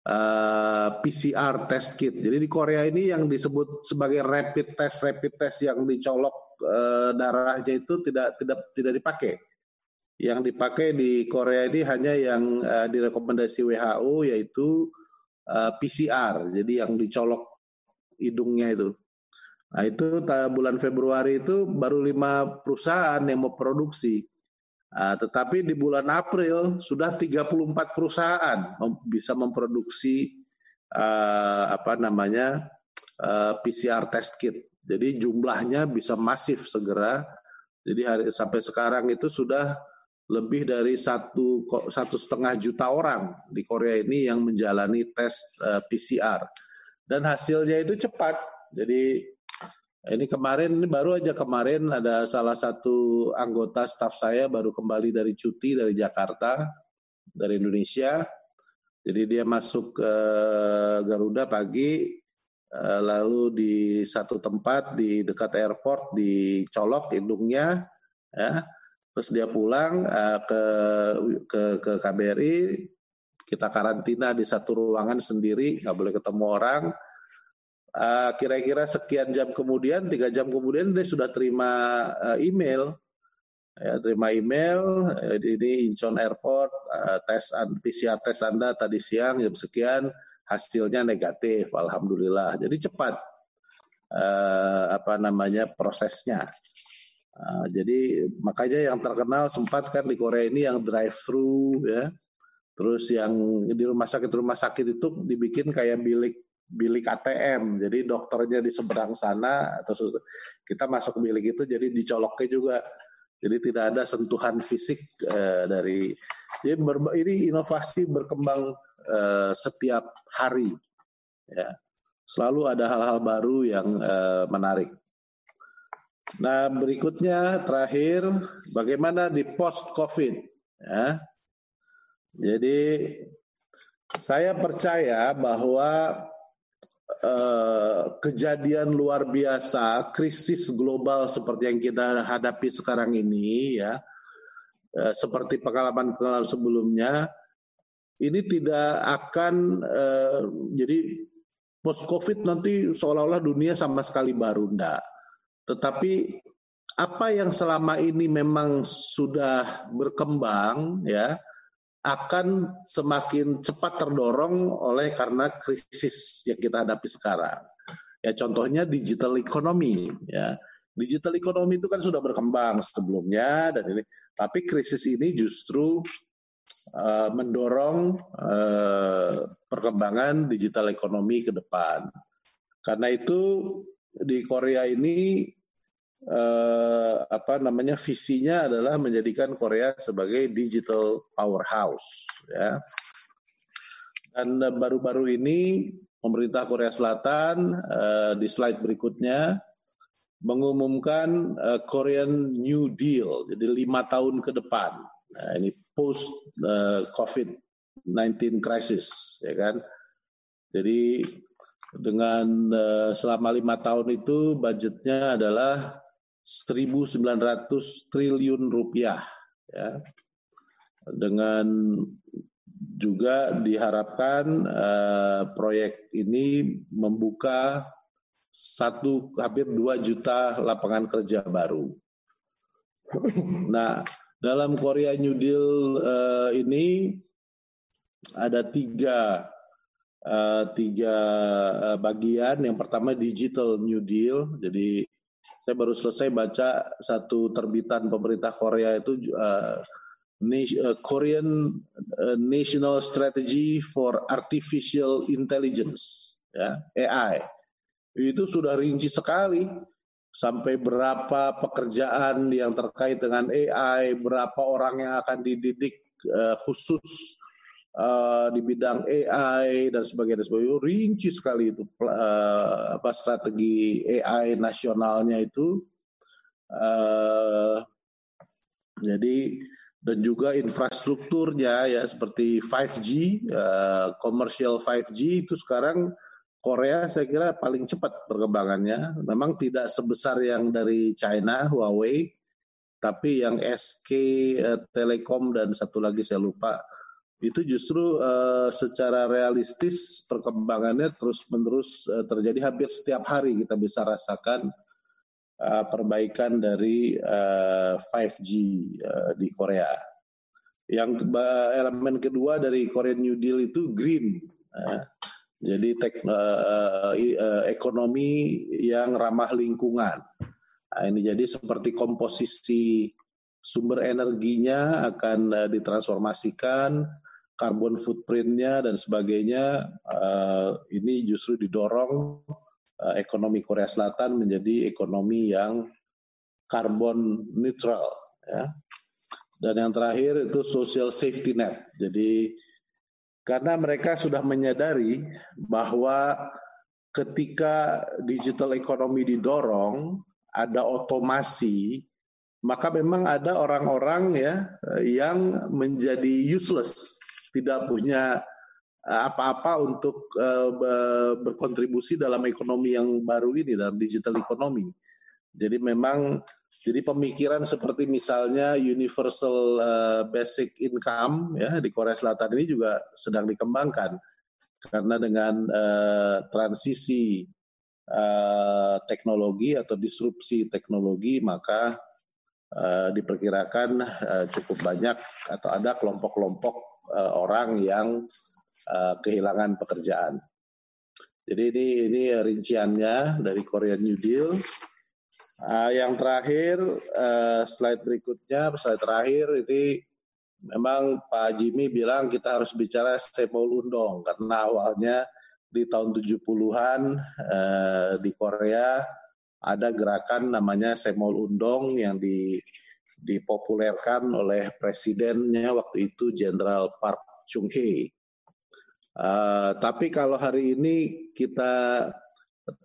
uh, PCR test kit. Jadi di Korea ini yang disebut sebagai rapid test rapid test yang dicolok uh, darahnya itu tidak tidak tidak dipakai. Yang dipakai di Korea ini hanya yang uh, direkomendasi WHO yaitu uh, PCR. Jadi yang dicolok hidungnya itu. Nah itu bulan Februari itu baru lima perusahaan yang mau produksi. Nah, tetapi di bulan April sudah 34 perusahaan bisa memproduksi uh, apa namanya uh, eh, PCR test kit. Jadi jumlahnya bisa masif segera. Jadi hari, sampai sekarang itu sudah lebih dari satu satu setengah juta orang di Korea ini yang menjalani tes eh, PCR dan hasilnya itu cepat. Jadi ini kemarin ini baru aja kemarin ada salah satu anggota staf saya baru kembali dari cuti dari Jakarta dari Indonesia. Jadi dia masuk ke Garuda pagi eh, lalu di satu tempat di dekat airport dicolok hidungnya ya. Terus dia pulang eh, ke ke ke KBRI kita karantina di satu ruangan sendiri nggak boleh ketemu orang uh, kira-kira sekian jam kemudian, tiga jam kemudian dia sudah terima uh, email, ya, terima email ini Incheon Airport uh, tes PCR tes Anda tadi siang jam sekian hasilnya negatif, alhamdulillah. Jadi cepat uh, apa namanya prosesnya. Uh, jadi makanya yang terkenal sempat kan di Korea ini yang drive thru ya. Terus yang di rumah sakit rumah sakit itu dibikin kayak bilik bilik ATM. Jadi dokternya di seberang sana atau kita masuk bilik itu jadi dicoloknya juga. Jadi tidak ada sentuhan fisik uh, dari jadi ini inovasi berkembang uh, setiap hari ya. Selalu ada hal-hal baru yang uh, menarik. Nah, berikutnya terakhir bagaimana di post Covid ya. Jadi saya percaya bahwa eh, kejadian luar biasa, krisis global seperti yang kita hadapi sekarang ini ya, eh, seperti pengalaman-pengalaman sebelumnya, ini tidak akan eh, jadi post Covid nanti seolah-olah dunia sama sekali baru ndak tetapi apa yang selama ini memang sudah berkembang ya akan semakin cepat terdorong oleh karena krisis yang kita hadapi sekarang. Ya contohnya digital economy ya. Digital economy itu kan sudah berkembang sebelumnya dan ini tapi krisis ini justru uh, mendorong uh, perkembangan digital economy ke depan. Karena itu di Korea ini eh, apa namanya visinya adalah menjadikan Korea sebagai digital powerhouse ya. Dan baru-baru ini pemerintah Korea Selatan eh, di slide berikutnya mengumumkan eh, Korean New Deal, jadi lima tahun ke depan. Nah, ini post eh, COVID-19 crisis, ya kan. Jadi dengan uh, selama lima tahun itu budgetnya adalah 1.900 triliun rupiah ya dengan juga diharapkan uh, proyek ini membuka satu hampir dua juta lapangan kerja baru. Nah, dalam Korea New Deal uh, ini ada tiga uh, tiga uh, bagian. Yang pertama digital New Deal, jadi saya baru selesai baca satu terbitan pemerintah Korea itu uh, Korean National Strategy for Artificial Intelligence ya AI itu sudah rinci sekali. Sampai berapa pekerjaan yang terkait dengan AI berapa orang yang akan dididik uh, khusus uh, di bidang AI dan sebagainya, sebagainya. Rinci sekali itu uh, apa strategi AI nasionalnya itu. Uh, jadi dan juga infrastrukturnya ya seperti 5G uh, commercial 5G itu sekarang Korea saya kira paling cepat perkembangannya. Memang tidak sebesar yang dari China Huawei tapi yang SK uh, Telekom dan satu lagi saya lupa itu justru uh, secara realistis perkembangannya terus-menerus uh, terjadi hampir setiap hari kita bisa rasakan uh, perbaikan dari uh, 5G uh, di Korea. Yang elemen kedua dari Korean New Deal itu green. Uh, jadi tek, uh, uh, ekonomi yang ramah lingkungan. Nah, ini jadi seperti komposisi sumber energinya akan ditransformasikan carbon footprintnya dan sebagainya uh, ini justru didorong uh, ekonomi Korea Selatan menjadi ekonomi yang carbon neutral ya. Dan yang terakhir itu social safety net. Jadi karena mereka sudah menyadari bahwa ketika digital economy didorong ada otomasi maka memang ada orang-orang ya yang menjadi useless tidak punya eh, apa-apa untuk uh, berkontribusi dalam ekonomi yang baru ini dalam digital ekonomi. Jadi memang jadi pemikiran seperti misalnya universal uh, basic income ya di Korea Selatan ini juga sedang dikembangkan karena dengan transisi teknologi atau disrupsi teknologi maka uh, diperkirakan uh, cukup banyak atau ada kelompok-kelompok uh, orang yang kehilangan pekerjaan. Jadi ini ini rinciannya dari Korean New Deal. Yang terakhir slide berikutnya slide terakhir ini memang Pak Jimmy bilang kita harus bicara Sepol Undong karena awalnya di tahun 70-an uh, di Korea ada gerakan namanya Semol Undong yang di, dipopulerkan oleh presidennya waktu itu Jenderal Park Chung Hee. Uh, tapi kalau hari ini kita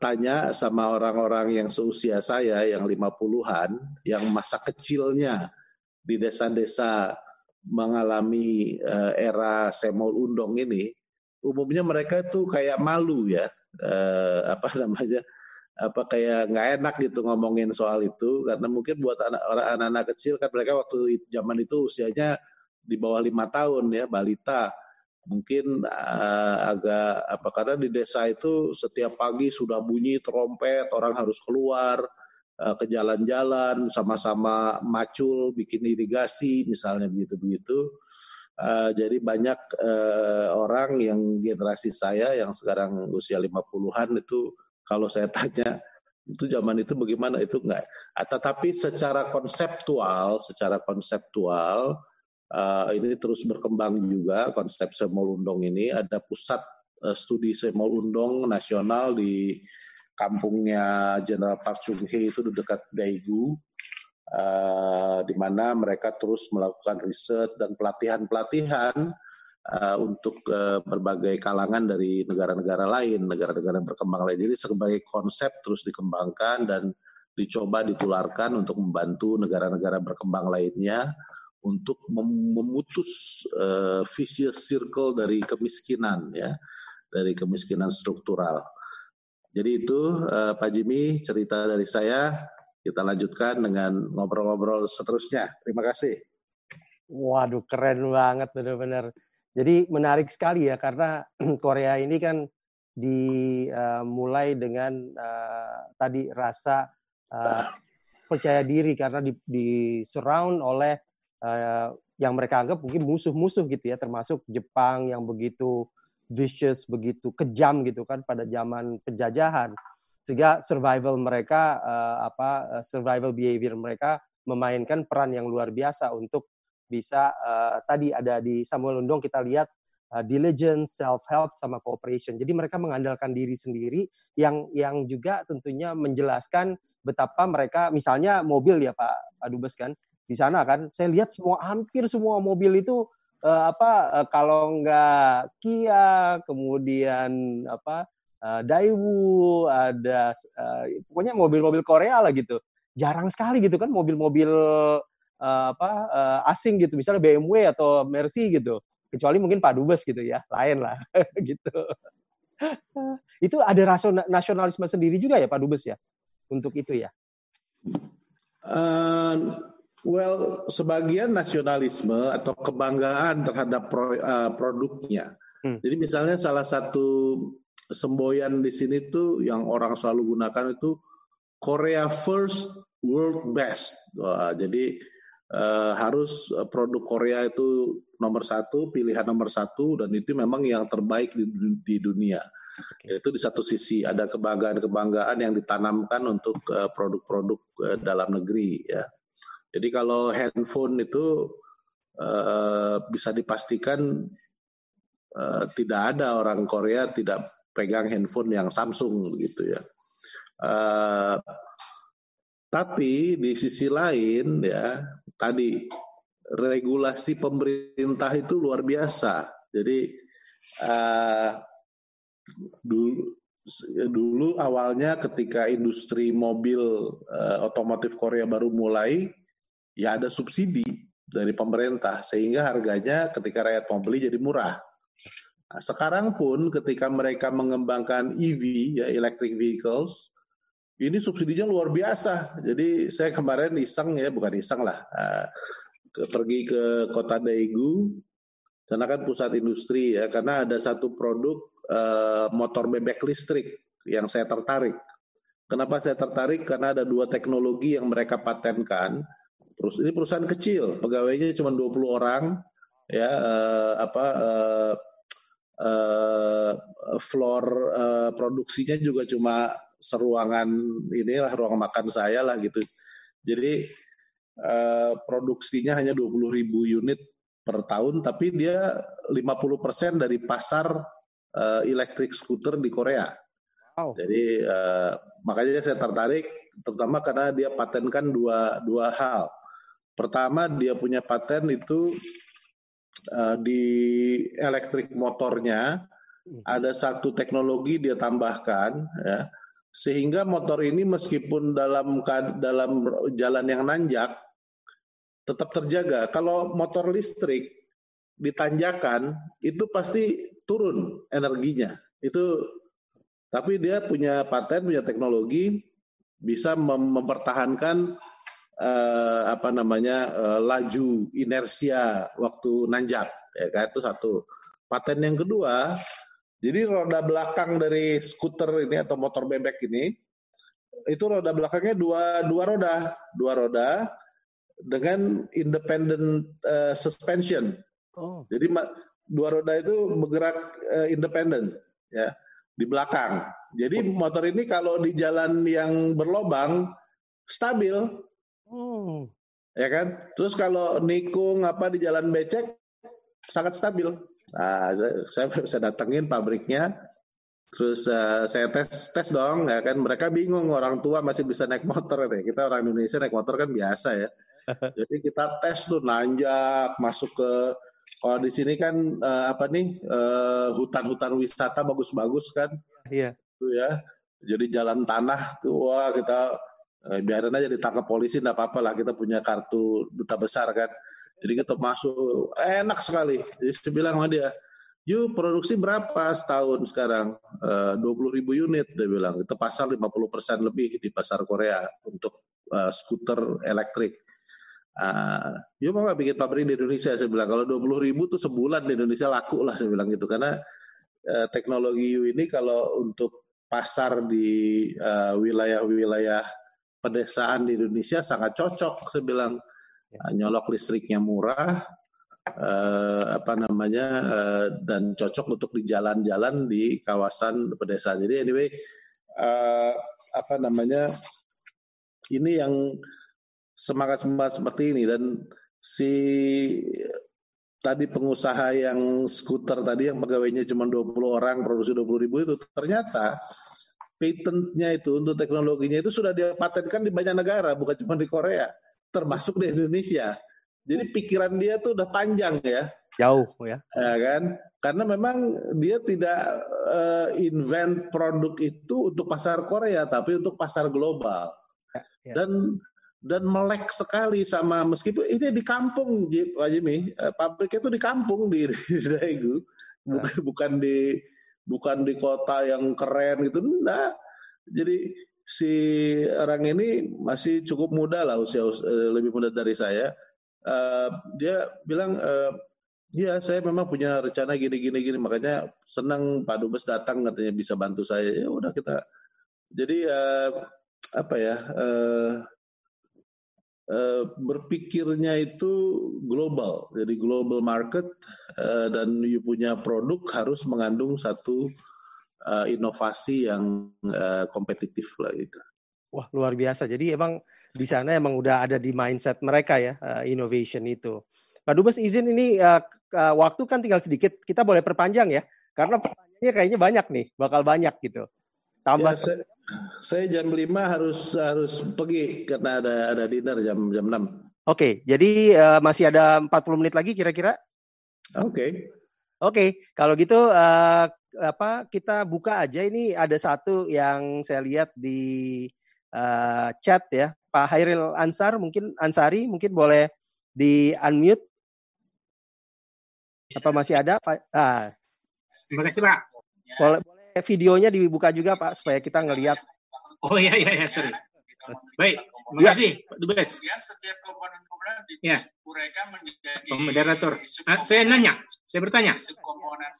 tanya sama orang-orang yang seusia saya yang 50-an, yang masa kecilnya di desa-desa mengalami uh, era semol undong ini, umumnya mereka itu kayak malu ya, uh, apa namanya, apa kayak nggak enak gitu ngomongin soal itu karena mungkin buat anak-anak kecil kan mereka waktu zaman itu usianya di bawah lima tahun ya balita. Mungkin uh, agak apa karena di desa itu setiap pagi sudah bunyi trompet orang harus keluar uh, ke jalan-jalan sama-sama macul bikin irigasi misalnya begitu-begitu. Uh, jadi banyak uh, orang yang generasi saya yang sekarang usia 50-an itu kalau saya tanya itu zaman itu bagaimana? Itu enggak. Tetapi secara konseptual secara konseptual uh, ini terus berkembang juga konsep Semolundong ini. Ada pusat uh, studi Semolundong nasional di kampungnya Jenderal Park Chung Hee itu dekat Daegu. Uh, di mana mereka terus melakukan riset dan pelatihan-pelatihan uh, untuk uh, berbagai kalangan dari negara-negara lain, negara-negara berkembang lain. Jadi sebagai konsep terus dikembangkan dan dicoba ditularkan untuk membantu negara-negara berkembang lainnya untuk memutus uh, vicious circle dari kemiskinan ya dari kemiskinan struktural. Jadi itu uh, Pak Jimmy cerita dari saya. Kita lanjutkan dengan ngobrol-ngobrol seterusnya. Terima kasih. Waduh keren banget benar-benar. Jadi menarik sekali ya karena *clears throat* Korea ini kan dimulai uh, dengan uh, tadi rasa uh, percaya diri karena di, di surround oleh uh, yang mereka anggap mungkin musuh-musuh gitu ya, termasuk Jepang yang begitu vicious, begitu kejam gitu kan pada zaman penjajahan. Sehingga survival mereka uh, apa survival behavior mereka memainkan peran yang luar biasa untuk bisa uh, tadi ada di Samuel Undong kita lihat uh, diligence, self help sama cooperation. Jadi mereka mengandalkan diri sendiri yang yang juga tentunya menjelaskan betapa mereka misalnya mobil ya Pak Adubes kan di sana kan saya lihat semua hampir semua mobil itu uh, apa uh, kalau nggak Kia kemudian apa uh, Daewoo ada uh, pokoknya mobil-mobil Korea lah gitu jarang sekali gitu kan mobil-mobil uh, apa uh, asing gitu. Misalnya BMW atau Mercy gitu. Kecuali mungkin Pak Dubes gitu ya. Lain lah. *laughs* Gitu. Itu ada rasa nasionalisme sendiri juga ya Pak Dubes ya? Untuk itu ya? Uh, Well, sebagian nasionalisme atau kebanggaan terhadap pro, uh, produknya. Hmm. Jadi misalnya salah satu semboyan di sini tuh yang orang selalu gunakan itu Korea First, World Best. Wah, jadi uh, harus produk Korea itu nomor satu, pilihan nomor satu, dan itu memang yang terbaik di, di dunia. Okay. Itu di satu sisi ada kebanggaan-kebanggaan yang ditanamkan untuk uh, produk-produk uh, dalam negeri ya. Jadi kalau handphone itu uh, bisa dipastikan uh, tidak ada orang Korea tidak pegang handphone yang Samsung gitu ya. Uh, tapi di sisi lain ya tadi regulasi pemerintah itu luar biasa. Jadi uh, dulu dulu awalnya ketika industri mobil uh, otomotif Korea baru mulai ya ada subsidi dari pemerintah sehingga harganya ketika rakyat mau beli jadi murah. Nah, sekarang pun ketika mereka mengembangkan EV ya electric vehicles ini subsidinya luar biasa. Jadi saya kemarin iseng ya bukan iseng lah ke, pergi ke kota Daegu sana kan pusat industri ya karena ada satu produk uh, motor bebek listrik yang saya tertarik. Kenapa saya tertarik? Karena ada dua teknologi yang mereka patenkan. Terus ini perusahaan kecil, pegawainya cuma 20 orang, ya uh, apa uh, uh, floor uh, produksinya juga cuma seruangan inilah ruang makan saya lah gitu. Jadi uh, produksinya hanya 20 ribu unit per tahun, tapi dia 50% dari pasar uh, elektrik skuter di Korea. Wow. Jadi uh, makanya saya tertarik, terutama karena dia patenkan dua dua hal. Pertama dia punya paten itu uh, di elektrik motornya hmm. ada satu teknologi dia tambahkan ya sehingga motor ini meskipun dalam dalam jalan yang nanjak tetap terjaga. Kalau motor listrik ditanjakan itu pasti turun energinya. Itu tapi dia punya paten, punya teknologi bisa mem mempertahankan uh, apa namanya uh, laju inersia waktu nanjak ya kan itu satu. Paten yang kedua jadi roda belakang dari skuter ini atau motor bebek ini itu roda belakangnya dua dua roda, dua roda dengan independent uh, suspension. Oh. Jadi dua roda itu bergerak uh, independen ya di belakang. Jadi oh. motor ini kalau di jalan yang berlobang stabil. Oh. Ya kan? Terus kalau nikung apa di jalan becek sangat stabil. Nah, saya, saya datengin pabriknya, terus uh, saya tes tes dong, ya kan mereka bingung orang tua masih bisa naik motor ya. Kita orang Indonesia naik motor kan biasa ya. *laughs* Jadi kita tes tuh nanjak masuk ke kalau di sini kan uh, apa nih uh, hutan-hutan wisata bagus-bagus kan. Iya. Tuh ya. Jadi jalan tanah tuh wah kita eh, biarin aja ditangkap polisi enggak apa-apa lah kita punya kartu duta besar kan. Jadi kita masuk enak sekali. Jadi saya bilang sama dia, yuk produksi berapa setahun sekarang? Eh, dua puluh ribu unit dia bilang. Itu pasar 50 persen lebih di pasar Korea untuk uh, skuter elektrik. Uh, yuk mau nggak bikin pabrik di Indonesia? Saya bilang kalau dua puluh ribu tuh sebulan di Indonesia laku lah saya bilang gitu karena uh, teknologi U ini kalau untuk pasar di wilayah-wilayah uh, pedesaan di Indonesia sangat cocok saya bilang nyolok listriknya murah uh, apa namanya uh, dan cocok untuk di jalan-jalan di kawasan pedesaan. Jadi anyway uh, apa namanya ini yang semangat semangat seperti ini dan si tadi pengusaha yang skuter tadi yang pegawainya cuma 20 orang produksi 20 ribu itu ternyata patentnya itu untuk teknologinya itu sudah dipatenkan di banyak negara bukan cuma di Korea termasuk di Indonesia. Jadi pikiran dia tuh udah panjang ya. Jauh ya. Ya kan? Karena memang dia tidak uh, invent produk itu untuk pasar Korea, tapi untuk pasar global. Ya, ya. Dan dan melek sekali sama meskipun ini di kampung Pak Jimmy, uh, pabriknya itu di kampung di, di Daegu, bukan, nah. bukan di bukan di kota yang keren gitu. Nah, jadi si orang ini masih cukup muda lah usia, usia eh, lebih muda dari saya. Uh, dia bilang uh, ya saya memang punya rencana gini gini gini makanya senang Pak Dubes datang katanya bisa bantu saya ya udah kita jadi uh, apa ya uh, uh, berpikirnya itu global jadi global market uh, dan you punya produk harus mengandung satu uh, inovasi yang uh, kompetitif lah gitu. Wah luar biasa. Jadi emang di sana emang udah ada di mindset mereka ya uh, innovation itu. Pak Dubes izin ini uh, uh, waktu kan tinggal sedikit. Kita boleh perpanjang ya, karena pertanyaannya kayaknya banyak nih, bakal banyak gitu. Tambah. Ya, saya, saya jam 5 harus harus pergi karena ada ada dinner jam jam 6. Oke, jadi uh, masih ada 40 menit lagi kira-kira? Oke. Okay. Oke, okay, kalau gitu uh, apa kita buka aja. Ini ada satu yang saya lihat di uh, chat ya. Pak Hairil Ansar mungkin Ansari mungkin boleh di unmute. Apa masih ada Pak? Ah. terima kasih Pak. Boleh boleh videonya dibuka juga Pak supaya kita ngelihat oh iya iya ya sorry. Baik terima ya. kasih Pak Dubes. Setiap ya. menjadi moderator nah, saya nanya saya bertanya komponen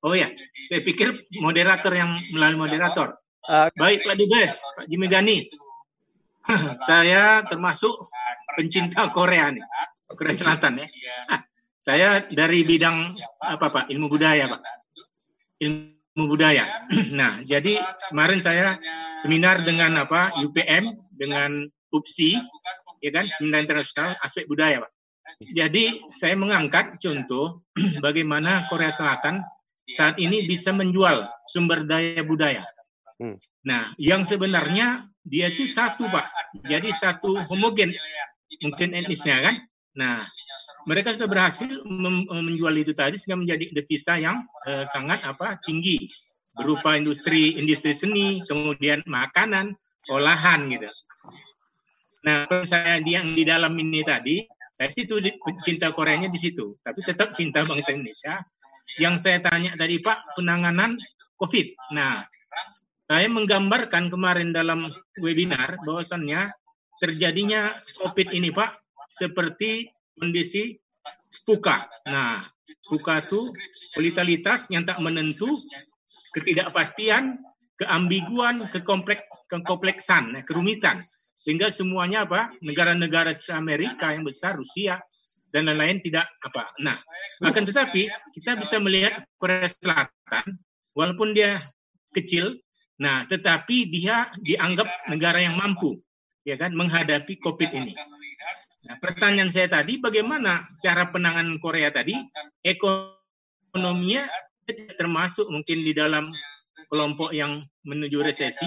Oh ya, saya pikir moderator yang melalui moderator. Uh, Baik Pak Dubes, Pak Jimmy Gani. *laughs* saya termasuk pencinta Korea nih, Korea Selatan ya. saya dari bidang apa Pak? Ilmu budaya Pak. Ilmu budaya. *clears throat* nah, jadi kemarin saya seminar dengan apa? UPM dengan UPSI, ya kan? Seminar internasional aspek budaya Pak. Jadi saya mengangkat contoh *clears throat* bagaimana Korea Selatan saat ini bisa menjual sumber daya budaya. Hmm. Nah, yang sebenarnya dia itu satu pak, jadi satu homogen mungkin etnisnya kan. Nah, mereka sudah berhasil menjual itu tadi sehingga menjadi devisa yang eh, sangat apa tinggi berupa industri industri seni, kemudian makanan, olahan gitu. Nah, saya yang di dalam ini tadi saya situ cinta Koreanya di situ, tapi tetap cinta bangsa Indonesia. Yang saya tanya tadi Pak, penanganan COVID. Nah, saya menggambarkan kemarin dalam webinar bahwasannya terjadinya COVID ini Pak seperti kondisi puka. Nah, puka itu volatilitas yang tak menentu, ketidakpastian, keambiguan, kekomplek, kekompleksan, kerumitan sehingga semuanya apa? Negara-negara Amerika yang besar Rusia dan lain-lain tidak apa. Nah akan tetapi kita bisa melihat Korea Selatan walaupun dia kecil nah tetapi dia dianggap negara yang mampu ya kan menghadapi Covid ini. Nah, pertanyaan saya tadi bagaimana cara penanganan Korea tadi? Ekonominya termasuk mungkin di dalam kelompok yang menuju resesi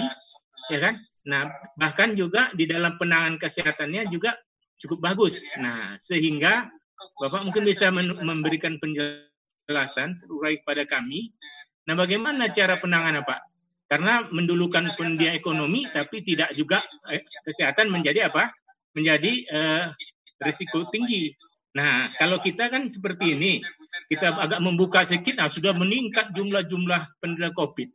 ya kan? Nah, bahkan juga di dalam penanganan kesehatannya juga cukup bagus. Nah, sehingga Bapak mungkin bisa memberikan penjelasan terurai kepada kami. Nah, bagaimana cara penanganan Pak? Karena mendulukan pendia ekonomi, tapi tidak juga eh, kesehatan menjadi apa? Menjadi eh, risiko tinggi. Nah, kalau kita kan seperti ini, kita agak membuka sedikit, nah sudah meningkat jumlah-jumlah penderita COVID.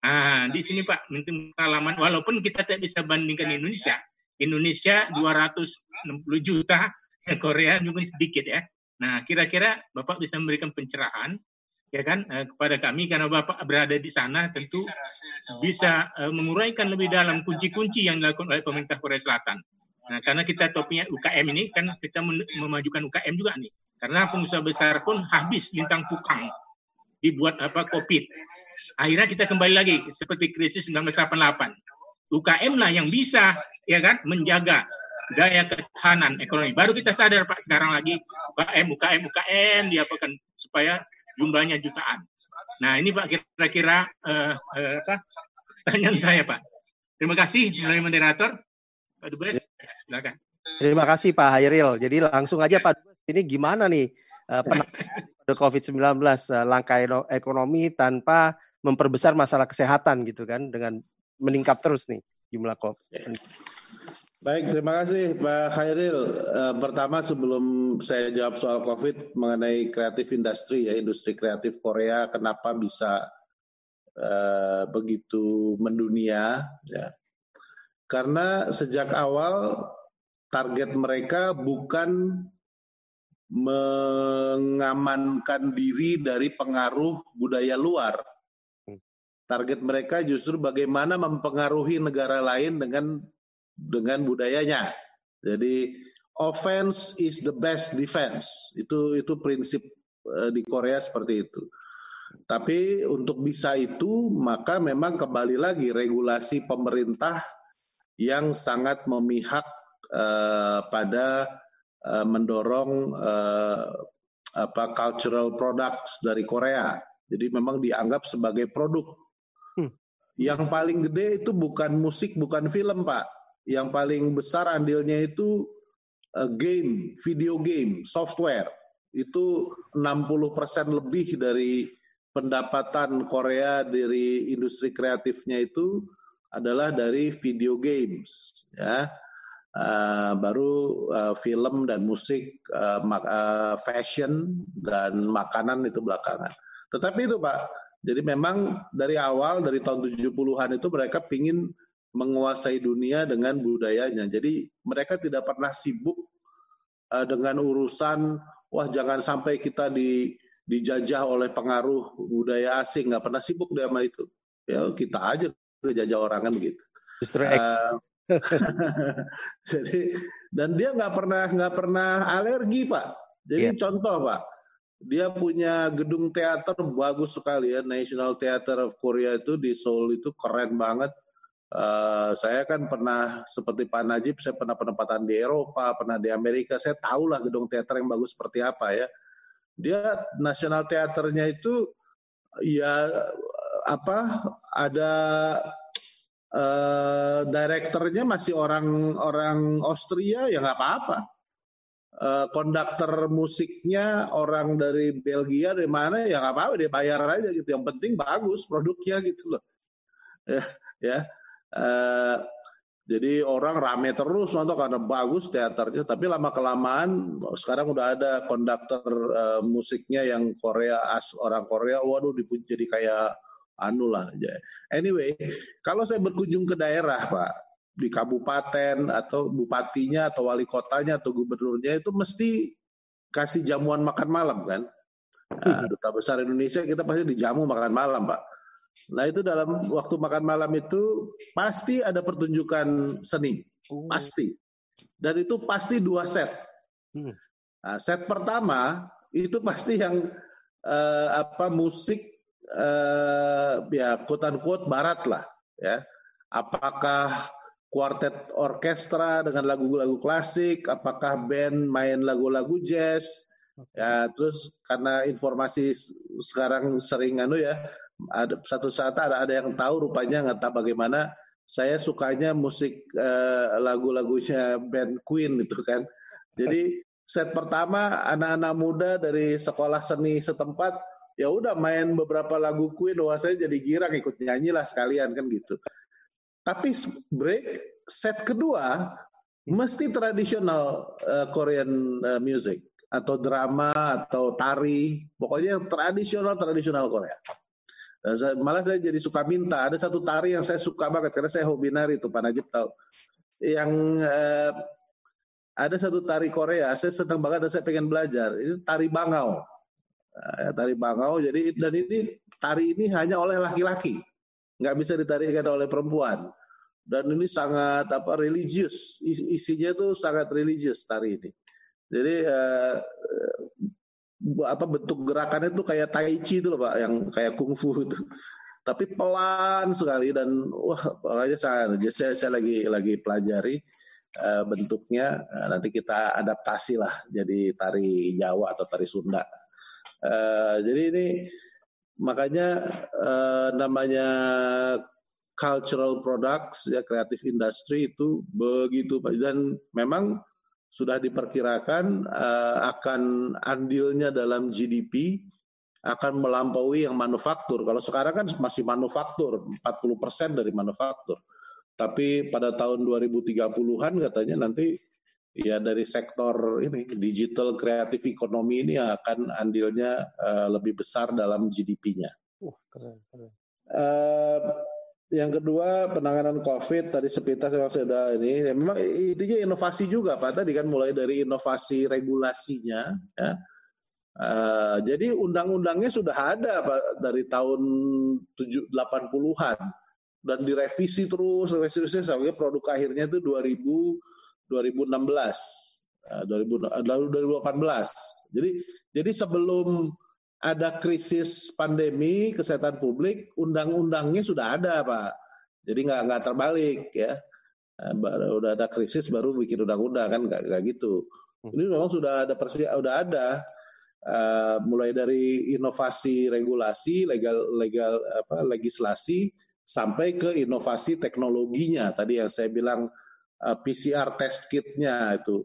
Ah, di sini Pak, mungkin pengalaman walaupun kita tidak bisa bandingkan Indonesia. Indonesia 260 juta, Korea juga sedikit ya. Nah, kira-kira Bapak bisa memberikan pencerahan ya kan eh, kepada kami karena Bapak berada di sana tentu bisa eh, menguraikan lebih dalam kunci-kunci yang dilakukan oleh pemerintah Korea Selatan. Nah, karena kita topiknya UKM ini kan kita memajukan UKM juga nih. Karena pengusaha besar pun habis lintang pukang dibuat apa COVID. Akhirnya kita kembali lagi seperti krisis 1988. UKM lah yang bisa ya kan menjaga daya ketahanan ekonomi. Baru kita sadar Pak sekarang lagi UKM UKM UKM diapakan supaya jumlahnya jutaan. Nah ini Pak kira-kira uh, uh, apa pertanyaan saya Pak. Terima kasih melalui moderator Pak Dubes. Silakan. Terima kasih Pak Hairil. Jadi langsung aja Pak Dubes ini gimana nih uh, *laughs* COVID-19 uh, langkah ekonomi tanpa memperbesar masalah kesehatan gitu kan dengan meningkat terus nih jumlah COVID. Baik, terima kasih Pak Khairil. Uh, pertama sebelum saya jawab soal COVID mengenai kreatif industri ya, industri kreatif Korea kenapa bisa uh, begitu mendunia ya. Karena sejak awal target mereka bukan mengamankan diri dari pengaruh budaya luar. Hmm. Target mereka justru bagaimana mempengaruhi negara lain dengan dengan budayanya. Jadi offense is the best defense. Itu itu prinsip uh, di Korea seperti itu. Tapi untuk bisa itu maka memang kembali lagi regulasi pemerintah yang sangat memihak uh, pada uh, mendorong uh, apa cultural products dari Korea. Jadi memang dianggap sebagai produk. Hmm. Yang paling gede itu bukan musik, bukan film, Pak. Yang paling besar andilnya itu uh, game, video game, software. Itu 60% lebih dari pendapatan Korea dari industri kreatifnya itu adalah dari video games, ya uh, baru uh, film dan musik, uh, uh, fashion dan makanan itu belakangan. Tetapi itu Pak, jadi memang dari awal dari tahun 70-an itu mereka ingin menguasai dunia dengan budayanya. Jadi mereka tidak pernah sibuk uh, dengan urusan wah jangan sampai kita di dijajah oleh pengaruh budaya asing, nggak pernah sibuk dengan itu. Ya kita aja ngejajah orang kan begitu. Justru uh, *laughs* jadi dan dia nggak pernah nggak pernah alergi pak. Jadi yeah. contoh pak, dia punya gedung teater bagus sekali ya National Theater of Korea itu di Seoul itu keren banget. Uh, saya kan pernah seperti Pak Najib, saya pernah penempatan di Eropa, pernah di Amerika. Saya tahu lah gedung teater yang bagus seperti apa ya. Dia National Theaternya itu ya apa ada uh, direkturnya masih orang orang Austria ya nggak apa-apa. Uh, konduktor musiknya orang dari Belgia dari mana ya nggak apa-apa dia bayar aja gitu. Yang penting bagus produknya gitu loh. *laughs* ya, ya. Uh, jadi orang rame terus nonton karena bagus teaternya. Tapi lama kelamaan sekarang udah ada konduktor uh, musiknya yang Korea as orang Korea, waduh jadi kayak anu lah. Anyway, kalau saya berkunjung ke daerah, Pak, di kabupaten atau bupatinya atau wali kotanya atau gubernurnya itu mesti kasih jamuan makan malam kan. Nah, *laughs* Duta Besar Indonesia kita pasti dijamu makan malam, Pak. Nah itu dalam waktu makan malam itu pasti ada pertunjukan seni, oh. pasti. Dan itu pasti dua set. Hmm. Nah, set pertama itu pasti yang uh, apa musik uh, ya quote unquote barat lah ya. Apakah kuartet orkestra dengan lagu-lagu klasik, apakah band main lagu-lagu jazz, ya terus karena informasi sekarang sering anu ya, ada satu saat ada ada yang tahu rupanya nggak tahu bagaimana saya sukanya musik uh, lagu-lagunya band Queen itu kan. Jadi set pertama anak-anak muda dari sekolah seni setempat ya udah main beberapa lagu Queen wah saya jadi girang ikut nyanyi lah sekalian kan gitu. Tapi break set kedua mesti tradisional uh, Korean uh, music atau drama atau tari pokoknya yang tradisional tradisional Korea. Dan saya, malah saya jadi suka minta ada satu tari yang saya suka banget karena saya hobi nari itu Pak Najib tahu. Yang uh, ada satu tari Korea saya senang banget dan saya pengen belajar ini tari bangau tari bangau jadi dan ini tari ini hanya oleh laki-laki. Nggak bisa ditarikan oleh perempuan. Dan ini sangat apa religius. Isinya itu sangat religius tari ini. Jadi eh, apa bentuk gerakannya itu kayak tai chi itu loh pak yang kayak kungfu itu. Tapi pelan sekali dan wah makanya saya saya, saya lagi lagi pelajari uh, bentuknya. Nanti kita adaptasi lah jadi tari Jawa atau tari Sunda Uh, jadi ini makanya uh, namanya cultural products ya kreatif industri itu begitu dan memang sudah diperkirakan uh, akan andilnya dalam GDP akan melampaui yang manufaktur. Kalau sekarang kan masih manufaktur, 40% dari manufaktur. Tapi pada tahun 2030-an katanya nanti ya dari sektor ini digital kreatif ekonomi ini akan andilnya uh, lebih besar dalam GDP-nya. Uh, keren, keren. Uh, yang kedua penanganan COVID tadi sepintas yang sudah ini ya, memang intinya inovasi juga Pak tadi kan mulai dari inovasi regulasinya ya. Uh, jadi undang-undangnya sudah ada Pak dari tahun 80-an dan direvisi terus revisi terus sampai produk akhirnya itu 2000 2016 2000, lalu 2018. Jadi jadi sebelum ada krisis pandemi kesehatan publik, undang-undangnya sudah ada, Pak. Jadi nggak nggak terbalik ya. Eh, baru udah ada krisis baru bikin undang-undang kan nggak nggak gitu. Hmm. Ini memang sudah ada persi sudah ada uh, mulai dari inovasi regulasi, legal legal apa legislasi sampai ke inovasi teknologinya. Tadi yang saya bilang uh, eh, PCR test kitnya itu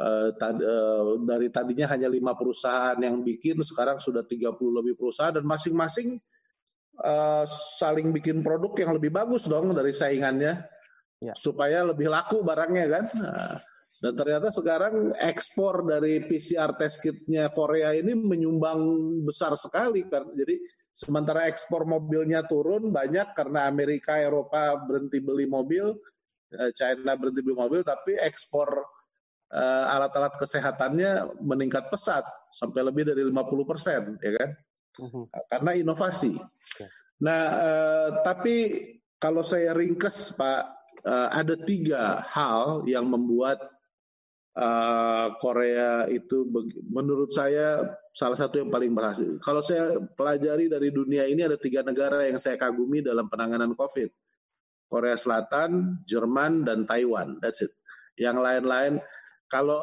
uh, tad, uh, dari tadinya hanya lima perusahaan yang bikin sekarang sudah 30 lebih perusahaan dan masing-masing uh, saling bikin produk yang lebih bagus dong dari saingannya ya. supaya lebih laku barangnya kan. Nah, dan ternyata sekarang ekspor dari PCR test kitnya Korea ini menyumbang besar sekali kan. Jadi sementara ekspor mobilnya turun banyak karena Amerika Eropa berhenti beli mobil, Eh, China berhenti beli mobil, tapi ekspor uh, alat-alat kesehatannya meningkat pesat sampai lebih dari 50 persen, ya kan? Uh-huh. Karena inovasi. Okay. Nah, uh, tapi kalau saya ringkes Pak, uh, ada tiga hal yang membuat uh, Korea itu menurut saya salah satu yang paling berhasil. Kalau saya pelajari dari dunia ini ada tiga negara yang saya kagumi dalam penanganan COVID. Korea Selatan, Jerman, dan Taiwan. That's it. Yang lain-lain kalau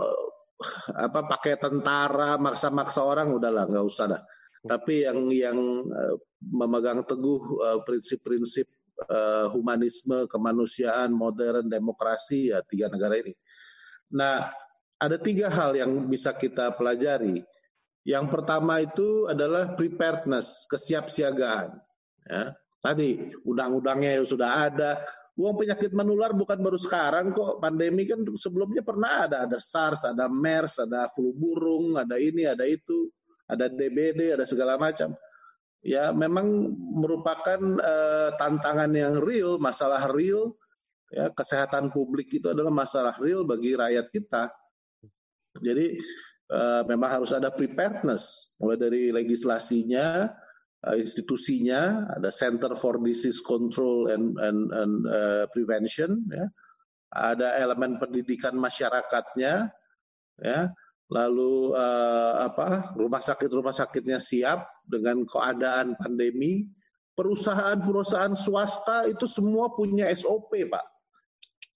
apa pakai tentara maksa-maksa orang udahlah nggak usah dah. Tapi yang yang uh, memegang teguh prinsip-prinsip uh, uh, humanisme, kemanusiaan, modern, demokrasi ya tiga negara ini. Nah, ada tiga hal yang bisa kita pelajari. Yang pertama itu adalah preparedness, kesiapsiagaan. Ya. Tadi undang-undangnya sudah ada. Uang penyakit menular bukan baru sekarang kok. Pandemi kan sebelumnya pernah ada. Ada SARS, ada MERS, ada flu burung, ada ini, ada itu. Ada DBD, ada segala macam ya memang merupakan uh, tantangan yang real, masalah real. Ya, kesehatan publik itu adalah masalah real bagi rakyat kita. Jadi uh, memang harus ada preparedness, mulai dari legislasinya, institusinya, ada Center for Disease Control and and, and uh, Prevention, ya. ada elemen pendidikan masyarakatnya, ya. Lalu uh, apa rumah sakit rumah sakitnya siap dengan keadaan pandemi. Perusahaan-perusahaan swasta itu semua punya SOP pak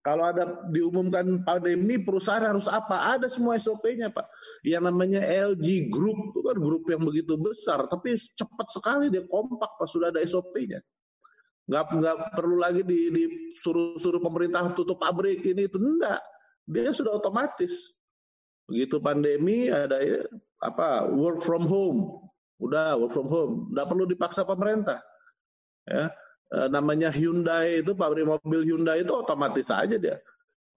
kalau ada diumumkan pandemi perusahaan harus apa? Ada semua SOP-nya pak. Yang namanya LG Group itu kan grup yang begitu besar tapi cepat sekali dia kompak pak sudah ada SOP-nya nggak nggak perlu lagi di, disuruh-suruh pemerintah tutup pabrik ini itu enggak dia sudah otomatis. Begitu pandemi ada ya, apa work from home, udah work from home, nggak perlu dipaksa pemerintah. Ya, namanya Hyundai itu pabrik mobil Hyundai itu otomatis saja dia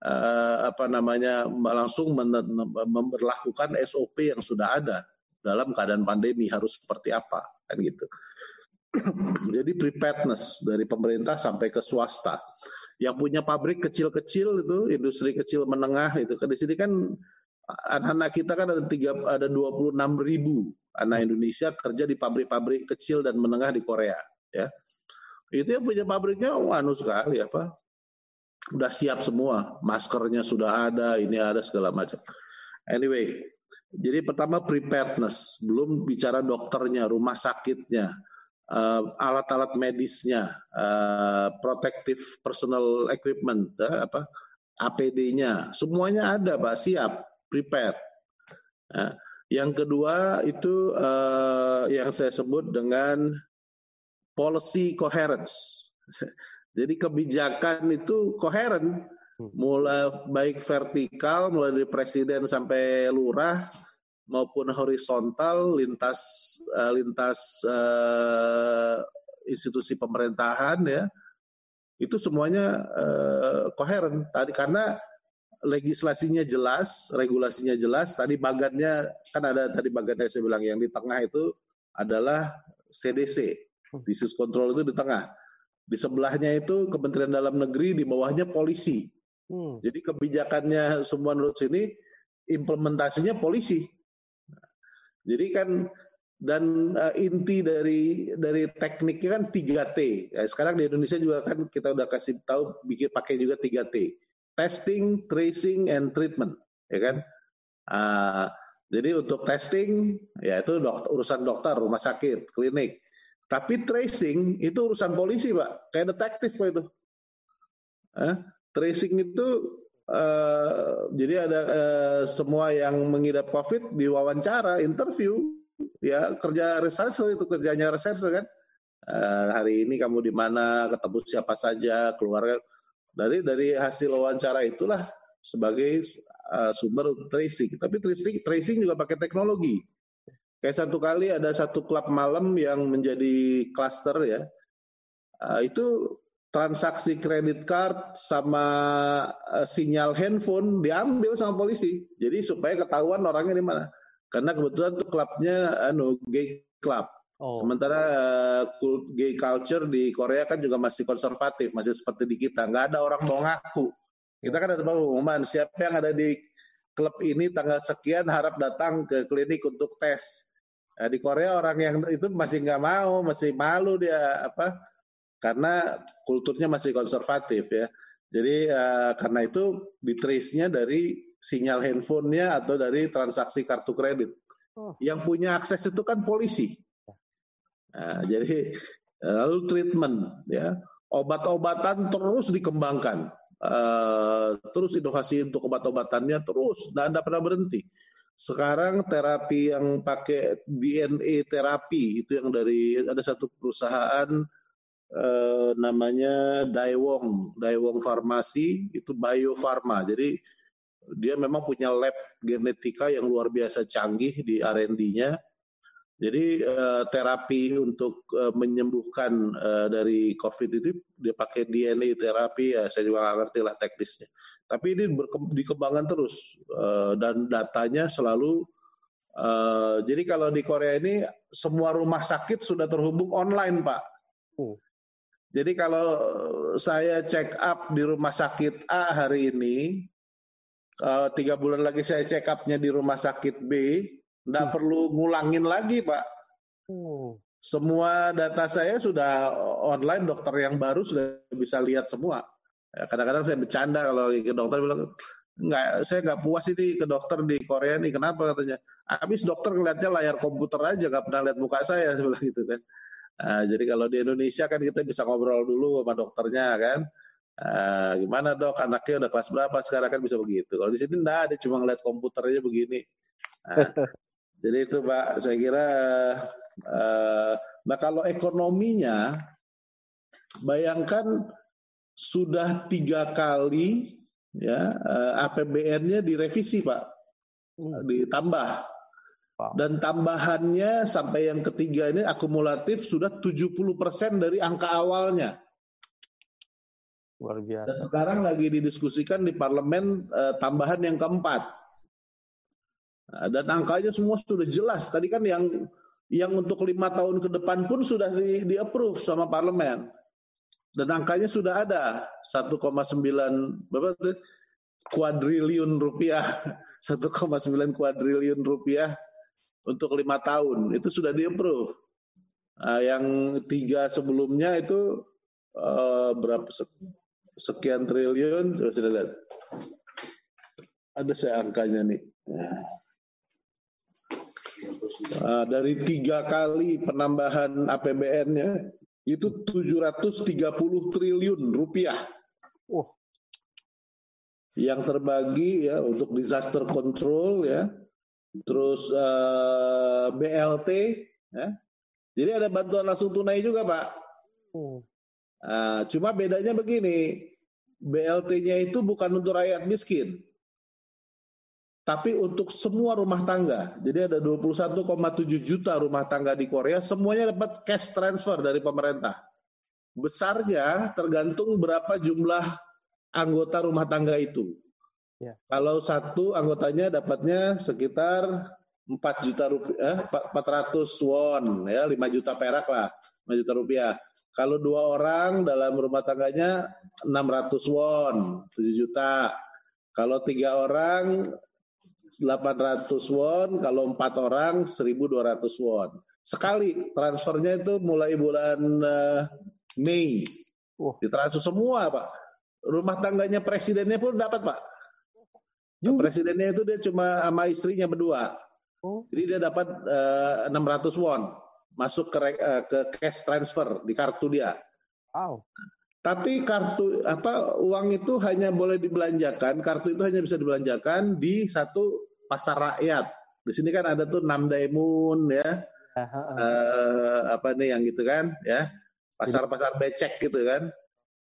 e, apa namanya langsung memperlakukan SOP yang sudah ada dalam keadaan pandemi harus seperti apa kan gitu. *clears throat* Jadi preparedness dari pemerintah sampai ke swasta. Yang punya pabrik kecil-kecil itu industri kecil menengah itu di sini kan anak-anak kita kan ada tiga ada 26 ribu anak Indonesia kerja di pabrik-pabrik kecil dan menengah di Korea ya itu yang punya pabriknya anu sekali apa? Udah siap semua maskernya sudah ada ini ada segala macam. Anyway jadi pertama preparedness belum bicara dokternya rumah sakitnya uh, alat-alat medisnya uh, protective personal equipment uh, apa? APD-nya semuanya ada pak siap prepare. Nah, yang kedua itu yang saya sebut dengan policy coherence. *laughs* Jadi kebijakan itu koheren, hmm. mulai baik vertikal, mulai dari presiden sampai lurah maupun horizontal lintas uh, lintas uh, institusi pemerintahan ya itu semuanya uh, koheren tadi karena legislasinya jelas, regulasinya jelas. Tadi bagannya kan ada tadi bagannya saya bilang yang di tengah itu adalah CDC, disease control itu di tengah. Di sebelahnya itu Kementerian Dalam Negeri, di bawahnya polisi. Hmm. Jadi kebijakannya semua menurut sini implementasinya polisi. Jadi kan dan uh, inti dari dari tekniknya kan 3T. Ya, sekarang di Indonesia juga kan kita udah kasih tahu bikin pakai juga 3T testing, tracing, and treatment, ya kan? Uh, jadi untuk testing, ya itu dokter, urusan dokter, rumah sakit, klinik. Tapi tracing itu urusan polisi, pak, kayak detektif pak itu. Uh, tracing itu uh, jadi ada uh, semua yang mengidap COVID diwawancara, interview, ya kerja reserse itu kerjanya reserse kan. Uh, hari ini kamu di mana, ketemu siapa saja, keluarga dari dari hasil wawancara itulah sebagai uh, sumber tracing. Tapi tracing tracing juga pakai teknologi. Kayak satu kali ada satu klub malam yang menjadi cluster ya. Uh, itu transaksi kredit card sama uh, sinyal handphone diambil sama polisi. Jadi supaya ketahuan orangnya di mana. Karena kebetulan tuh klubnya anu gay club. Oh. Sementara uh, gay culture di Korea kan juga masih konservatif, masih seperti di kita. Nggak ada orang mau ngaku. Kita kan ada pengumuman, siapa yang ada di klub ini tanggal sekian harap datang ke klinik untuk tes. Nah, di Korea orang yang itu masih nggak mau, masih malu dia apa karena kulturnya masih konservatif ya. Jadi uh, karena itu di trace-nya dari sinyal handphonenya atau dari transaksi kartu kredit. Oh. Yang punya akses itu kan polisi. Nah, jadi lalu treatment ya obat-obatan terus dikembangkan, uh, terus inovasi untuk obat-obatannya terus tidak pernah berhenti. Sekarang terapi yang pakai DNA terapi itu yang dari ada satu perusahaan eh, namanya Daewong, Daewong Farmasi itu Bio Farma. Jadi dia memang punya lab genetika yang luar biasa canggih di R&D-nya. Jadi eh, terapi untuk eh, menyembuhkan eh, dari COVID itu dia pakai DNA terapi ya saya juga nggak ngerti lah teknisnya. Tapi ini dikembangkan terus uh, dan datanya selalu uh, jadi kalau di Korea ini semua rumah sakit sudah terhubung online, Pak. Oh. Jadi kalau saya check up di rumah sakit A hari ini, uh, tiga bulan lagi saya check upnya di rumah sakit B, tidak hmm. perlu ngulangin lagi, Pak. Oh. Semua data saya sudah online, dokter yang baru sudah bisa lihat semua. Ya, kadang-kadang saya bercanda kalau ke dokter bilang nggak saya nggak puas ini ke dokter di Korea nih kenapa? katanya. Habis dokter ngeliatnya layar komputer aja nggak pernah lihat muka saya *laughs* sebelah gitu kan. Nah, jadi kalau di Indonesia kan kita bisa ngobrol dulu sama dokternya kan. Nah, gimana dok? Anaknya udah kelas berapa sekarang? Kan bisa begitu. Kalau di sini enggak ada cuma ngeliat komputer aja begini. Nah, *laughs* jadi itu pak saya kira uh, nah kalau ekonominya bayangkan sudah tiga kali ya eh, APBN-nya direvisi pak, hmm. ditambah. Dan tambahannya sampai yang ketiga ini akumulatif sudah 70% dari angka awalnya. Luar biasa. Dan sekarang lagi didiskusikan di parlemen eh, tambahan yang keempat. Nah, dan angkanya semua sudah jelas. Tadi kan yang yang untuk lima tahun ke depan pun sudah di, di approve sama parlemen dan angkanya sudah ada. 1,9 berapa tuh? Kuadriliun rupiah. *laughs* 1,9 kuadriliun rupiah untuk lima tahun. Itu sudah di approve nah, yang tiga sebelumnya itu uh, berapa sekian triliun? Sudah lihat. Ada saya angkanya nih. Uh, dari tiga kali penambahan APBN-nya itu 730 triliun rupiah. Oh. Yang terbagi ya untuk disaster control ya. Terus uh, eh, BLT ya. Jadi ada bantuan langsung tunai juga, Pak. Oh. Uh, cuma bedanya begini, BLT-nya itu bukan untuk rakyat miskin tapi untuk semua rumah tangga. Jadi ada 21,7 juta rumah tangga di Korea, semuanya dapat cash transfer dari pemerintah. Besarnya tergantung berapa jumlah anggota rumah tangga itu. Ya. Kalau satu anggotanya dapatnya sekitar 4 juta rupiah, 400 won, ya 5 juta perak lah, 5 juta rupiah. Kalau dua orang dalam rumah tangganya 600 won, 7 juta. Kalau tiga orang 800 won, kalau empat orang 1.200 won. Sekali transfernya itu mulai bulan uh, Mei. Oh. Ditransfer semua, Pak. Rumah tangganya presidennya pun dapat, Pak. Juga. Presidennya itu dia cuma sama istrinya berdua. Oh. Jadi dia dapat uh, eh, 600 won masuk ke uh, ke cash transfer di kartu dia. Wow. Tapi kartu apa uang itu hanya boleh dibelanjakan, kartu itu hanya bisa dibelanjakan di satu pasar rakyat. Di sini kan ada tuh Namdaemun ya. Uh, apa nih yang gitu kan ya. Pasar-pasar becek gitu kan.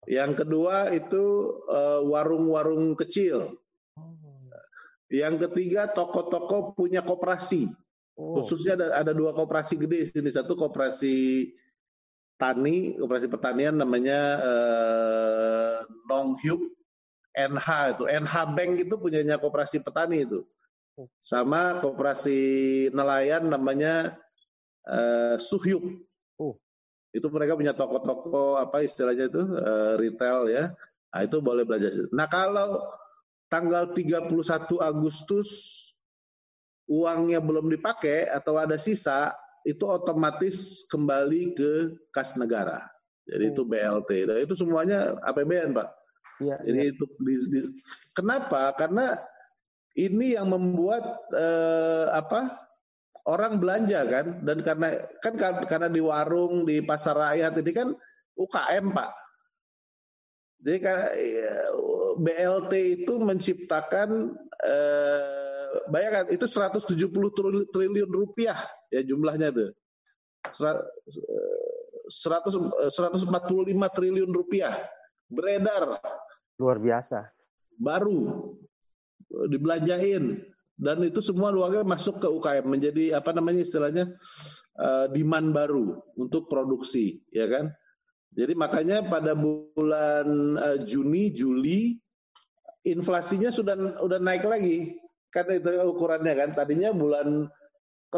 Yang kedua itu uh, warung-warung kecil. Yang ketiga toko-toko punya koperasi. Oh. Khususnya ada, ada dua koperasi gede di sini. Satu koperasi tani, koperasi pertanian namanya uh, Nonghyuk NH itu. NH Bank itu punyanya koperasi petani itu sama koperasi nelayan namanya uh, Suhyuk. Oh. Itu mereka punya toko-toko apa istilahnya itu uh, retail ya. Nah, itu boleh belajar. Nah, kalau tanggal 31 Agustus uangnya belum dipakai atau ada sisa, itu otomatis kembali ke kas negara. Jadi itu BLT. Nah, itu semuanya APBN, Pak. Iya. Jadi iya. itu di, di, kenapa? Karena ini yang membuat eh, apa? Orang belanja kan dan karena kan karena di warung di pasar rakyat ini kan UKM Pak. Jadi kan eh, BLT itu menciptakan eh, bayangkan itu 170 triliun rupiah ya jumlahnya tuh. 100 145 triliun rupiah. Beredar. Luar biasa. Baru. Dibelanjain. Dan itu semua uangnya masuk ke UKM menjadi apa namanya istilahnya uh, demand baru untuk produksi ya kan? Jadi makanya pada bulan uh, Juni Juli inflasinya sudah udah naik lagi kan itu ukurannya kan tadinya bulan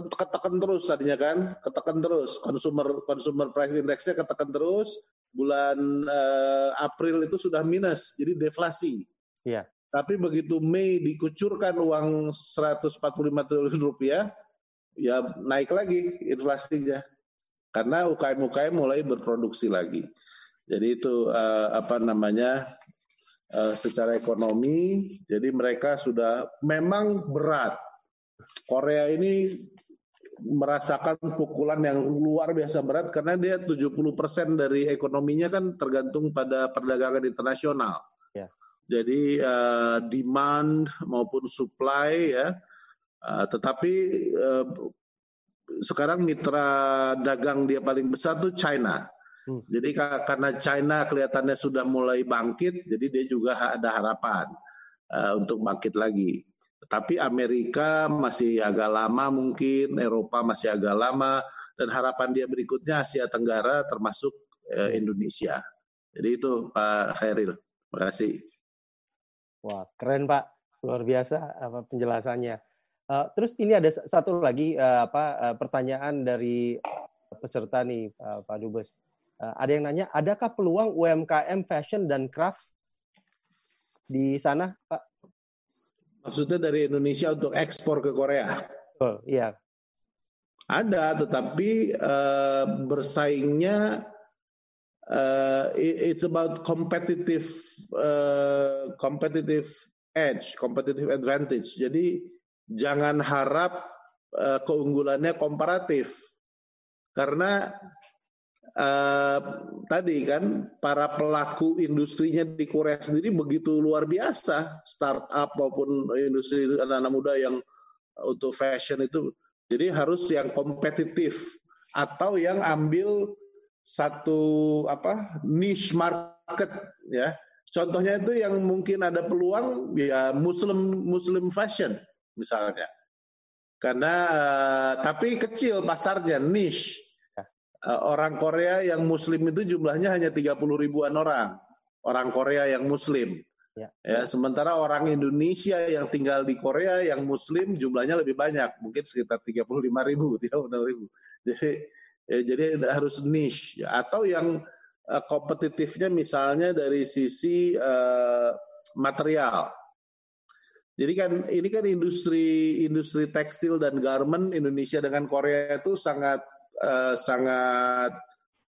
ketekan terus tadinya kan, ketekan terus consumer consumer price indexnya ketekan terus. Bulan uh, April itu sudah minus, jadi deflasi. Iya. Tapi begitu Mei dikucurkan uang 145 triliun rupiah, ya naik lagi inflasinya. Karena UKM-UKM mulai berproduksi lagi. Jadi itu uh, apa namanya uh, secara ekonomi, jadi mereka sudah memang berat. Korea ini merasakan pukulan yang luar biasa berat karena dia 70% dari ekonominya kan tergantung pada perdagangan internasional. Ya. Jadi uh, demand maupun supply ya. Uh, tetapi uh, sekarang mitra dagang dia paling besar tuh China. Hmm. Jadi karena China kelihatannya sudah mulai bangkit, jadi dia juga ada harapan uh, untuk bangkit lagi. Tapi Amerika masih agak lama mungkin, Eropa masih agak lama, dan harapan dia berikutnya Asia Tenggara termasuk eh, Indonesia. Jadi itu Pak Khairil. Terima kasih. Wah keren Pak, luar biasa apa penjelasannya. Uh, terus ini ada satu lagi uh, apa uh, pertanyaan dari peserta nih uh, Pak Dubes. Uh, ada yang nanya, adakah peluang UMKM fashion dan craft di sana, Pak? Maksudnya dari Indonesia untuk ekspor ke Korea? Oh, iya. Ada, tetapi uh, bersaingnya uh, it's about competitive uh, competitive edge, competitive advantage. Jadi jangan harap uh, keunggulannya komparatif, karena uh, tadi kan para pelaku industrinya di Korea sendiri begitu luar biasa. Startup maupun industri anak-anak muda yang untuk fashion itu. Jadi harus yang kompetitif atau yang ambil satu apa niche market ya. Contohnya itu yang mungkin ada peluang ya muslim muslim fashion misalnya. Karena uh, tapi kecil pasarnya niche orang Korea yang Muslim itu jumlahnya hanya 30 ribuan orang. Orang Korea yang Muslim. Ya. ya, sementara orang Indonesia yang tinggal di Korea yang Muslim jumlahnya lebih banyak, mungkin sekitar 35 ribu, *laughs* 36 ribu. Jadi, ya, jadi harus niche atau yang uh, kompetitifnya misalnya dari sisi uh, material. Jadi kan ini kan industri industri tekstil dan garment Indonesia dengan Korea itu sangat uh, sangat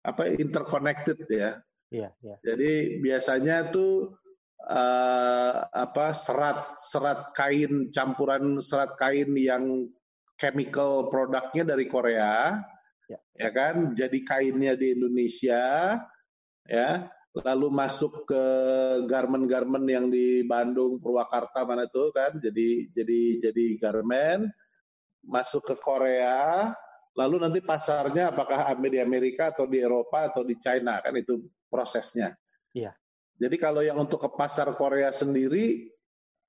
apa interconnected ya. Iya, iya. Jadi biasanya tuh uh, apa serat serat kain campuran serat kain yang chemical produknya dari Korea, ya. ya kan? Jadi kainnya di Indonesia, ya. Lalu masuk ke garment-garment yang di Bandung, Purwakarta mana tuh kan? Jadi jadi jadi garment masuk ke Korea, lalu nanti pasarnya apakah di Amerika atau di Eropa atau di China kan itu prosesnya. Iya. Jadi kalau yang untuk ke pasar Korea sendiri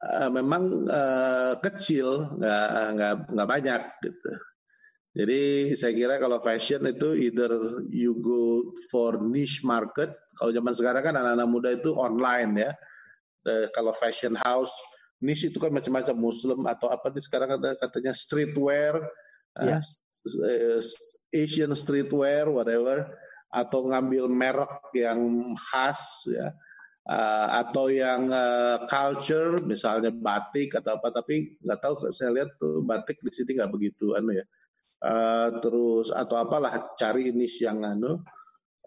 uh, memang uh, kecil, nggak nggak nggak banyak gitu. Jadi saya kira kalau fashion itu either you go for niche market. Kalau zaman sekarang kan anak-anak muda itu online ya. Uh, kalau fashion house niche itu kan macam-macam Muslim atau apa nih sekarang katanya streetwear. Yeah. Uh, Asian streetwear, whatever, atau ngambil merek yang khas ya, uh, atau yang uh, culture, misalnya batik atau apa, tapi nggak tahu saya lihat tuh batik di sini nggak begitu anu ya. Terus atau apalah cari niche yang anu.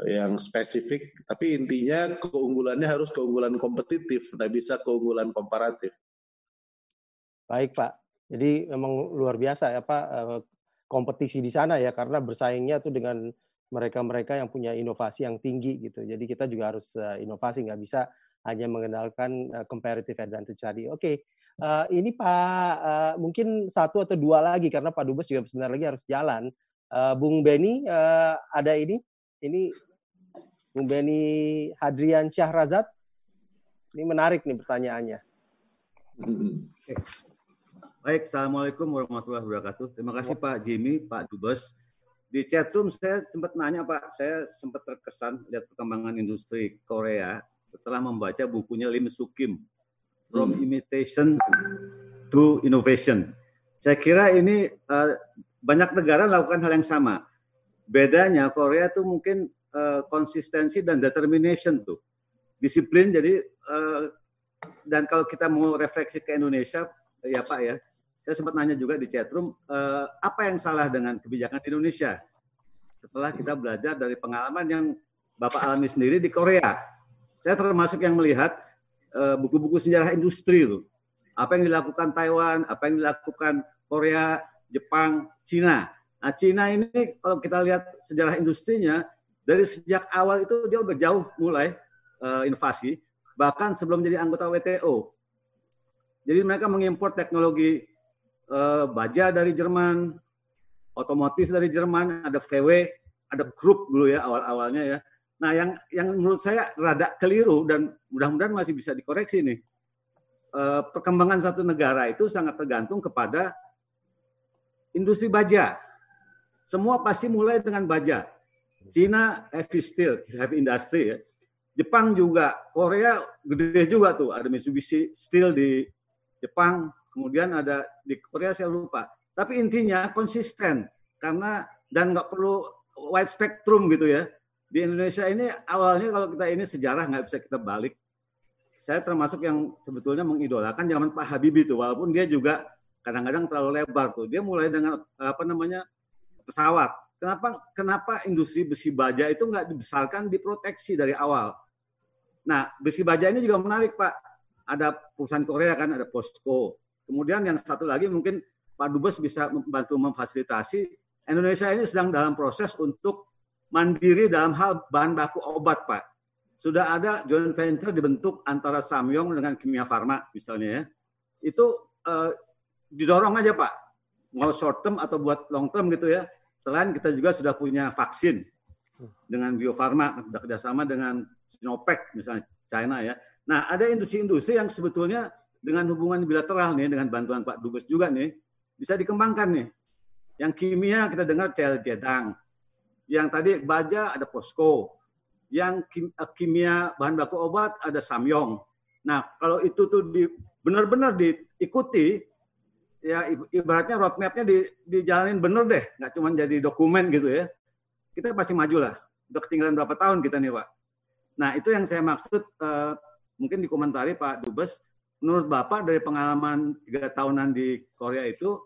yang spesifik, tapi intinya keunggulannya harus keunggulan kompetitif, tidak bisa keunggulan komparatif. Baik Pak, jadi memang luar biasa ya Pak eh, kompetisi di sana ya karena bersaingnya tuh dengan mereka-mereka yang punya inovasi yang tinggi gitu. Jadi kita juga harus eh, inovasi, nggak bisa hanya mengenalkan uh, comparative advantage tadi. Oke, okay. uh, ini Pak uh, mungkin satu atau dua lagi karena Pak Dubes juga sebentar lagi harus jalan. Uh, Bung Beni uh, ada ini ini Bung Beni Hadrian Syahrazad. Ini menarik nih pertanyaannya. Okay. Baik, Assalamualaikum warahmatullahi wabarakatuh. Terima kasih Pak Jimmy, Pak Dubes. Di chatroom saya sempat nanya Pak, saya sempat terkesan lihat perkembangan industri Korea setelah membaca bukunya Lim Sukim, From hmm. Imitation to Innovation. Saya kira ini uh, banyak negara melakukan hal yang sama. Bedanya Korea itu mungkin uh, konsistensi dan determination tuh disiplin jadi uh, dan kalau kita mau refleksi ke Indonesia ya Pak ya saya sempat nanya juga di chatroom uh, apa yang salah dengan kebijakan Indonesia setelah kita belajar dari pengalaman yang Bapak alami sendiri di Korea? Saya termasuk yang melihat buku-buku uh, sejarah industri itu. Apa yang dilakukan Taiwan apa yang dilakukan Korea Jepang Cina. Nah Cina ini kalau kita lihat sejarah industrinya dari sejak awal itu dia udah jauh mulai uh, inovasi, bahkan sebelum jadi anggota WTO. Jadi mereka mengimpor teknologi uh, baja dari Jerman, otomotif dari Jerman, ada VW, ada Krupp dulu ya awal-awalnya ya. Nah, yang yang menurut saya rada keliru dan mudah-mudahan masih bisa dikoreksi nih. Uh, perkembangan satu negara itu sangat tergantung kepada industri baja. Semua pasti mulai dengan baja. Cina heavy steel, heavy industry ya. Jepang juga, Korea gede juga tuh, ada Mitsubishi Steel di Jepang, kemudian ada di Korea saya lupa. Tapi intinya konsisten karena dan nggak perlu wide spectrum gitu ya. Di Indonesia ini awalnya kalau kita ini sejarah nggak bisa kita balik. Saya termasuk yang sebetulnya mengidolakan zaman Pak Habibie itu, walaupun dia juga kadang-kadang terlalu lebar tuh. Dia mulai dengan apa namanya pesawat Kenapa kenapa industri besi baja itu nggak dibesarkan diproteksi dari awal? Nah, besi baja ini juga menarik, Pak. Ada perusahaan Korea kan, ada POSCO. Kemudian yang satu lagi mungkin Pak Dubes bisa membantu memfasilitasi. Indonesia ini sedang dalam proses untuk mandiri dalam hal bahan baku obat, Pak. Sudah ada joint venture dibentuk antara Samyong dengan Kimia Farma misalnya ya. Itu eh, didorong aja, Pak. Mau short term atau buat long term gitu ya Selain kita juga sudah punya vaksin dengan Bio Farma, sudah kerjasama dengan Sinovac misalnya China ya. Nah ada industri-industri yang sebetulnya dengan hubungan bilateral nih dengan bantuan Pak Dubes juga nih bisa dikembangkan nih. Yang kimia kita dengar CL Jedang, yang tadi baja ada Posko, yang eh, kimia bahan baku obat ada Samyong. Nah kalau itu tuh di, benar-benar diikuti ya ibaratnya roadmapnya di, dijalanin bener deh, nggak cuma jadi dokumen gitu ya. Kita pasti maju lah. Udah ketinggalan berapa tahun kita nih Pak. Nah itu yang saya maksud uh, mungkin dikomentari Pak Dubes. Menurut Bapak dari pengalaman tiga tahunan di Korea itu,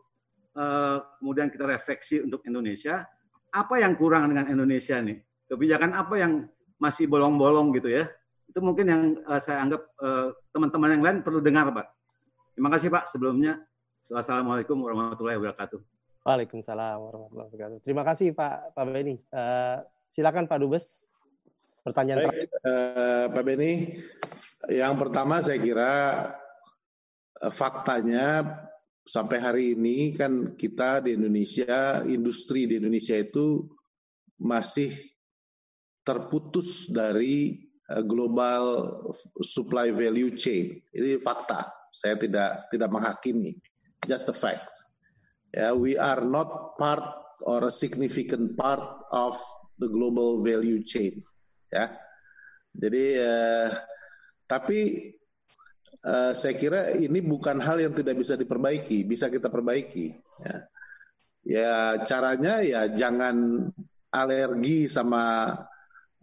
uh, kemudian kita refleksi untuk Indonesia, apa yang kurang dengan Indonesia nih? Kebijakan apa yang masih bolong-bolong gitu ya? Itu mungkin yang uh, saya anggap teman-teman uh, yang lain perlu dengar Pak. Terima kasih Pak sebelumnya. Assalamualaikum warahmatullahi wabarakatuh. Waalaikumsalam warahmatullahi wabarakatuh. Terima kasih Pak Pak Beni. Uh, silakan Pak Dubes. Pertanyaan Baik, uh, Pak Beni. Yang pertama saya kira faktanya sampai hari ini kan kita di Indonesia, industri di Indonesia itu masih terputus dari global supply value chain. Ini fakta. Saya tidak tidak menghakimi just a fact. Yeah, we are not part or a significant part of the global value chain. Ya, jadi uh, tapi uh, saya kira ini bukan hal yang tidak bisa diperbaiki, bisa kita perbaiki. Ya, ya caranya ya jangan alergi sama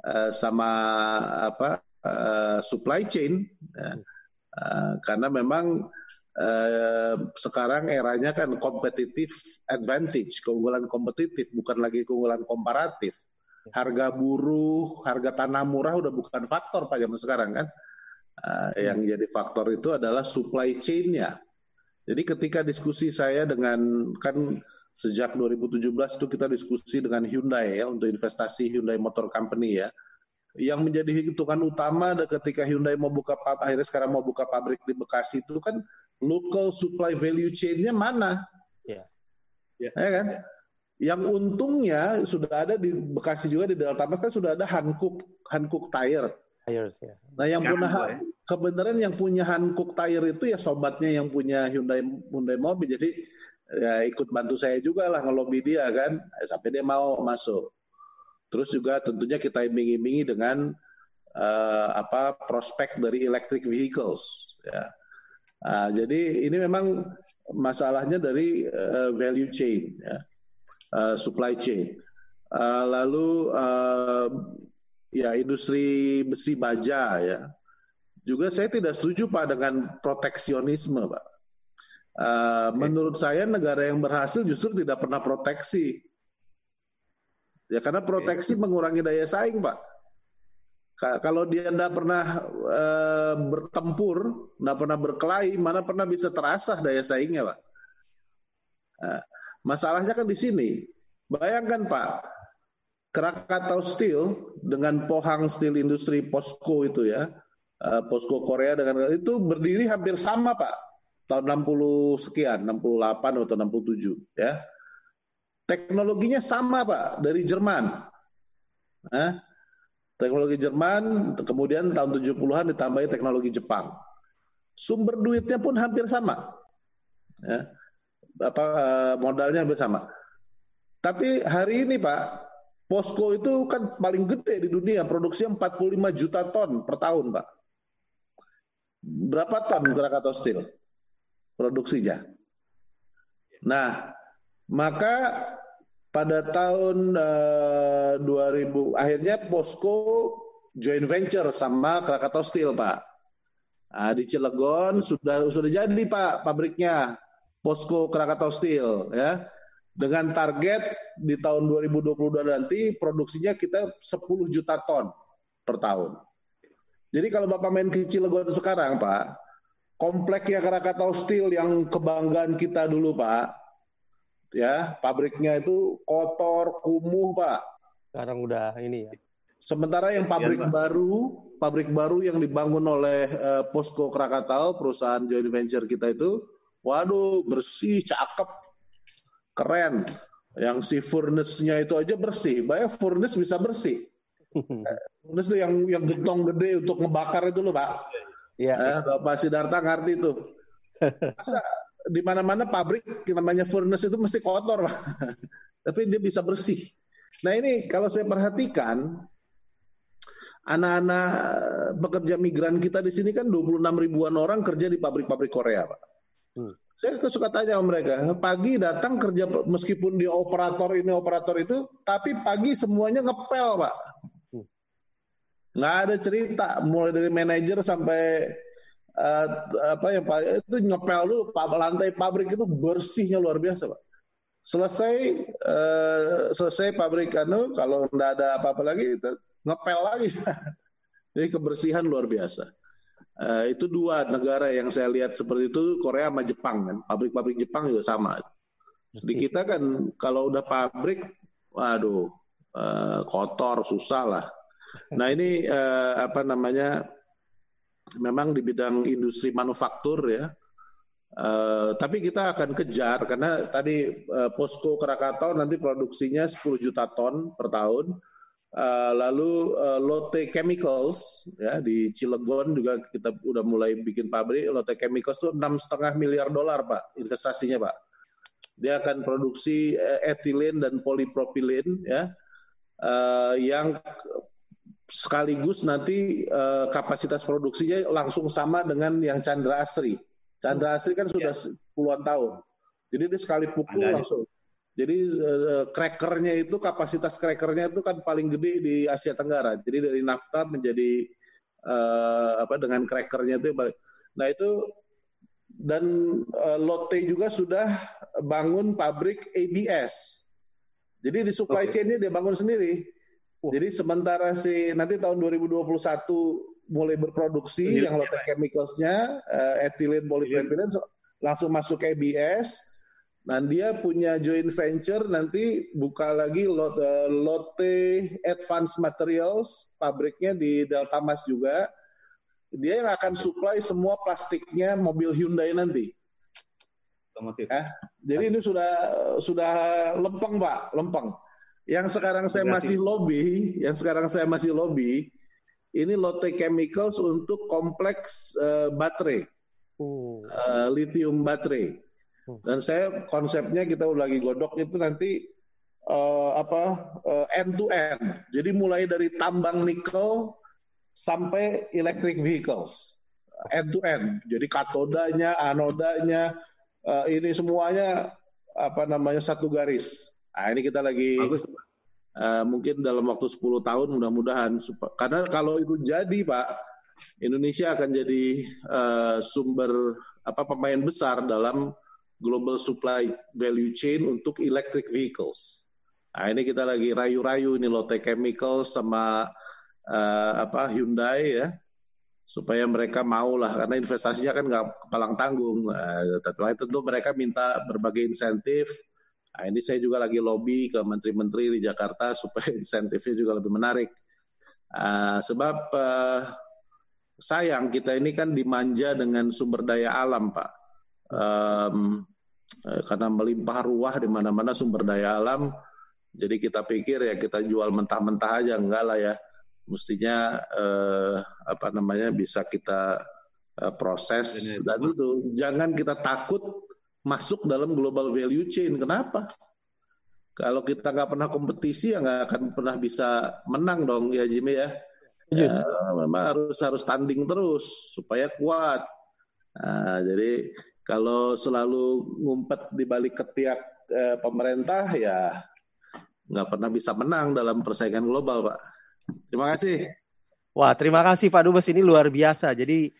uh, sama apa uh, supply chain, ya. uh, karena memang Uh, sekarang eranya kan competitive advantage, keunggulan kompetitif, bukan lagi keunggulan komparatif. harga buruh, harga tanah murah udah bukan faktor Pak zaman sekarang kan. Uh, yang jadi faktor itu adalah supply chain-nya. Jadi ketika diskusi saya dengan kan sejak 2017 itu kita diskusi dengan Hyundai ya untuk investasi Hyundai Motor Company ya. Yang menjadi hitungan utama ketika Hyundai mau buka akhirnya sekarang mau buka pabrik di Bekasi itu kan local supply value chain-nya mana? Ya. Ya, ya kan? Yang untungnya sudah ada di Bekasi juga di Delta Mas kan sudah ada Hankook Hankook Tire. Tires ya. Nah yang punya ya. kebenaran yang punya Hankook Tire itu ya sobatnya yang punya Hyundai Hyundai mobil jadi ya ikut bantu saya juga lah ngelobi dia kan sampai dia mau masuk. Terus juga tentunya kita iming-imingi dengan uh, apa prospek dari electric vehicles ya. Nah, jadi ini memang masalahnya dari uh, value chain ya uh, supply chain. Uh, lalu uh, ya industri besi baja ya. Juga saya tidak setuju Pak dengan proteksionisme Pak. Uh, menurut saya negara yang berhasil justru tidak pernah proteksi. Ya karena proteksi mengurangi daya saing Pak. Kalau dia tidak pernah uh, bertempur, tidak pernah berkelahi, mana pernah bisa terasa daya saingnya Pak. Uh, Masalahnya kan di sini. Bayangkan Pak, Krakatau Steel dengan Pohang Steel Industri Posko itu ya, uh, Posko Korea dengan itu berdiri hampir sama Pak, tahun 60 sekian, 68 atau 67 ya. Teknologinya sama Pak, dari Jerman. Nah, teknologi Jerman, kemudian tahun 70-an ditambahi teknologi Jepang. Sumber duitnya pun hampir sama. Ya apa eh, modalnya bersama. Tapi hari ini Pak, Posko itu kan paling gede di dunia, produksinya 45 juta ton per tahun, Pak. Berapa ton Krakatau Steel produksinya? Nah, maka pada tahun eh, 2000 akhirnya Posko joint venture sama Krakatau Steel, Pak. Nah, di Cilegon sudah sudah jadi Pak pabriknya Posko Krakatau Steel ya dengan target di tahun 2022 nanti produksinya kita 10 juta ton per tahun. Jadi kalau Bapak main ke Cilegon sekarang Pak, kompleknya Krakatau Steel yang kebanggaan kita dulu Pak, ya pabriknya itu kotor, kumuh Pak. Sekarang udah ini ya. Sementara yang pabrik ya, baru, pabrik baru yang dibangun oleh uh, Posko Krakatau, perusahaan joint venture kita itu, Waduh, bersih, cakep, keren. Yang si furnace-nya itu aja bersih. Banyak furnace bisa bersih. *laughs* furnace itu yang yang gentong gede untuk ngebakar itu loh, Pak. Iya. Eh, Bapak Sidarta ngerti itu. *laughs* Masa di mana-mana pabrik namanya furnace itu mesti kotor, Pak. *laughs* Tapi dia bisa bersih. Nah ini kalau saya perhatikan, anak-anak pekerja migran kita di sini kan 26 ribuan orang kerja di pabrik-pabrik Korea, Pak. Hmm. Saya suka tanya sama mereka, pagi datang kerja meskipun di operator ini operator itu, tapi pagi semuanya ngepel pak. Nggak ada cerita, mulai dari manajer sampai uh, apa ya pak itu ngepel dulu, lantai pabrik itu bersihnya luar biasa pak. Selesai uh, selesai pabrik anu kalau nggak ada apa-apa lagi itu ngepel lagi. *laughs* Jadi kebersihan luar biasa. Uh, itu dua negara yang saya lihat seperti itu Korea sama Jepang kan. Pabrik-pabrik Jepang juga sama. Di kita kan kalau udah pabrik waduh uh, kotor susah lah. Nah ini uh, apa namanya memang di bidang industri manufaktur ya. Uh, tapi kita akan kejar karena tadi uh, Posko Krakatau nanti produksinya 10 juta ton per tahun Uh, lalu uh, Lotte Chemicals ya di Cilegon juga kita udah mulai bikin pabrik. Lotte Chemicals itu enam setengah miliar dolar pak investasinya pak. Dia akan produksi uh, etilen dan polipropilen ya uh, yang sekaligus nanti uh, kapasitas produksinya langsung sama dengan yang Chandra Asri. Chandra Asri kan sudah ya. puluhan tahun. Jadi dia sekali pukul langsung jadi uh, crackernya itu kapasitas crackernya itu kan paling gede di Asia Tenggara. Jadi dari nafta menjadi uh, apa dengan crackernya itu. Nah itu dan uh, Lotte juga sudah bangun pabrik ABS. Jadi di supply okay. chainnya dia bangun sendiri Jadi sementara si nanti tahun 2021 mulai berproduksi yang Lotte Chemicals-nya uh, ethylene polypropylene langsung masuk ke ABS dan dia punya joint venture nanti buka lagi Lotte, Lotte Advanced Materials pabriknya di Delta Mas juga dia yang akan supply semua plastiknya mobil Hyundai nanti. Eh, jadi ini sudah sudah lempeng pak, lempeng. Yang sekarang saya masih lobby, yang sekarang saya masih lobby, ini Lotte Chemicals untuk kompleks uh, baterai, uh, lithium baterai. Oh. Dan saya konsepnya kita lagi godok itu nanti uh, apa uh, end to end. Jadi mulai dari tambang nikel sampai electric vehicles, end to end. Jadi katodanya, anodanya, uh, ini semuanya apa namanya satu garis. Nah, ini kita lagi Bagus. Uh, mungkin dalam waktu 10 tahun mudah-mudahan karena kalau itu jadi Pak Indonesia akan jadi uh, sumber apa pemain besar dalam global supply value chain untuk electric vehicles. Nah, ini kita lagi rayu-rayu ini Lotte Chemical sama uh, apa Hyundai ya supaya mereka mau lah karena investasinya kan nggak kepalang tanggung. Nah, tentu mereka minta berbagai insentif Nah, ini saya juga lagi lobby ke menteri-menteri di Jakarta *laughs* supaya insentifnya juga lebih menarik. Uh, sebab uh, sayang kita ini kan dimanja dengan sumber daya alam, Pak. Um, karena melimpah ruah di mana-mana sumber daya alam, jadi kita pikir ya kita jual mentah-mentah aja enggak lah ya. Mestinya uh, apa namanya bisa kita uh, proses dan itu jangan kita takut masuk dalam global value chain. Kenapa? Kalau kita nggak pernah kompetisi ya nggak akan pernah bisa menang dong ya Jimmy ya. Ya, memang harus harus tanding terus supaya kuat. Nah, jadi kalau selalu ngumpet di balik ketiak eh, pemerintah ya nggak pernah bisa menang dalam persaingan global, Pak. Terima kasih. Wah, terima kasih Pak Dubes ini luar biasa. Jadi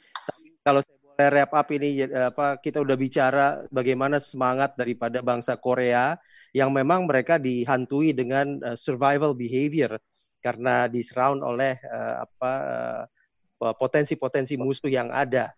kalau saya wrap up ini ya, apa kita udah bicara bagaimana semangat daripada bangsa Korea yang memang mereka dihantui dengan uh, survival behavior karena disurround oleh uh, apa uh, potensi-potensi musuh yang ada.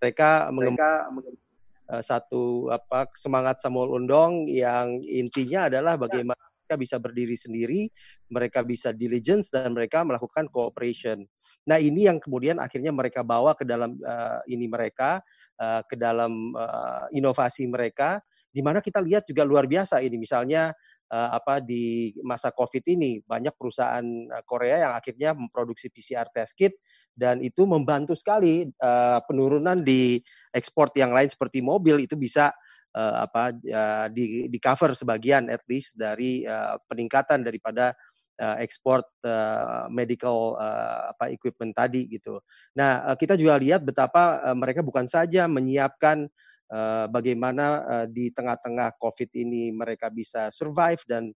Mereka, mereka uh, satu apa semangat Samuel Undong yang intinya adalah bagaimana mereka bisa berdiri sendiri, mereka bisa diligence dan mereka melakukan cooperation. Nah ini yang kemudian akhirnya mereka bawa ke dalam uh, ini mereka, uh, ke dalam uh, inovasi mereka, di mana kita lihat juga luar biasa ini. Misalnya uh, apa di masa COVID ini banyak perusahaan Korea yang akhirnya memproduksi PCR test kit dan itu membantu sekali uh, penurunan di ekspor yang lain seperti mobil itu bisa uh, apa uh, di di cover sebagian at least dari uh, peningkatan daripada uh, ekspor uh, medical uh, apa equipment tadi gitu. Nah, uh, kita juga lihat betapa uh, mereka bukan saja menyiapkan uh, bagaimana uh, di tengah-tengah COVID ini mereka bisa survive dan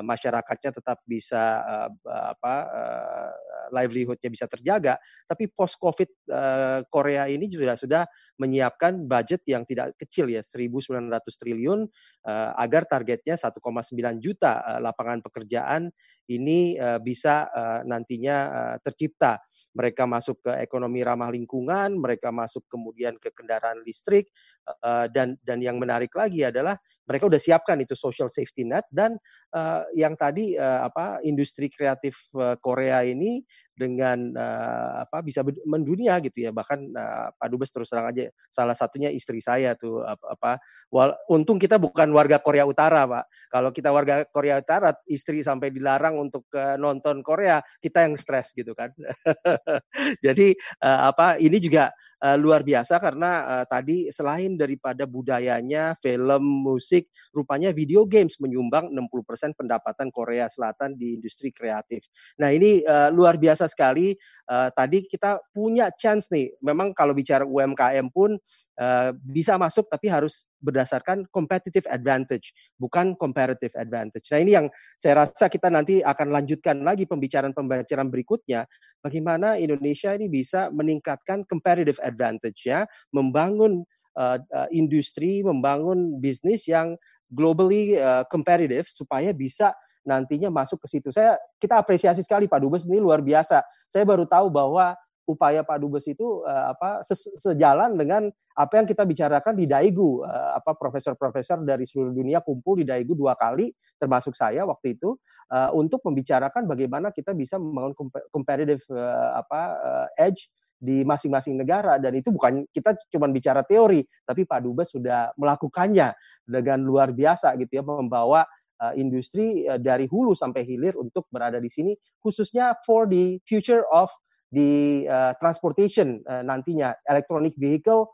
masyarakatnya tetap bisa uh, apa uh, livelihoodnya bisa terjaga, tapi post COVID Korea ini juga sudah menyiapkan budget yang tidak kecil ya 1.900 triliun agar targetnya 1,9 juta uh, lapangan pekerjaan ini uh, bisa nantinya tercipta. Mereka masuk ke ekonomi ramah lingkungan, mereka masuk kemudian ke kendaraan listrik, dan dan yang menarik lagi adalah mereka sudah siapkan itu social safety net dan yang tadi apa industri kreatif Korea ini dengan uh, apa bisa mendunia gitu ya. Bahkan uh, Pak Dubes terus terang aja salah satunya istri saya tuh apa, apa wal, untung kita bukan warga Korea Utara Pak. Kalau kita warga Korea Utara istri sampai dilarang untuk uh, nonton Korea kita yang stres gitu kan. *laughs* Jadi uh, apa ini juga uh, luar biasa karena uh, tadi selain daripada budayanya film musik rupanya video games menyumbang 60% pendapatan Korea Selatan di industri kreatif nah ini uh, luar biasa sekali. Uh, tadi kita punya chance nih. Memang kalau bicara UMKM pun uh, bisa masuk, tapi harus berdasarkan competitive advantage, bukan comparative advantage. Nah ini yang saya rasa kita nanti akan lanjutkan lagi pembicaraan-pembicaraan berikutnya. Bagaimana Indonesia ini bisa meningkatkan competitive advantage ya, membangun uh, uh, industri, membangun bisnis yang globally uh, competitive supaya bisa nantinya masuk ke situ. Saya kita apresiasi sekali Pak Dubes ini luar biasa. Saya baru tahu bahwa upaya Pak Dubes itu uh, apa sejalan dengan apa yang kita bicarakan di Daegu. Uh, apa profesor-profesor dari seluruh dunia kumpul di Daegu dua kali termasuk saya waktu itu uh, untuk membicarakan bagaimana kita bisa membangun competitive uh, apa uh, edge di masing-masing negara. Dan itu bukan kita cuma bicara teori tapi Pak Dubes sudah melakukannya dengan luar biasa gitu ya membawa uh, industri uh, dari hulu sampai hilir untuk berada di sini khususnya for the future of di uh, transportation uh, nantinya electronic vehicle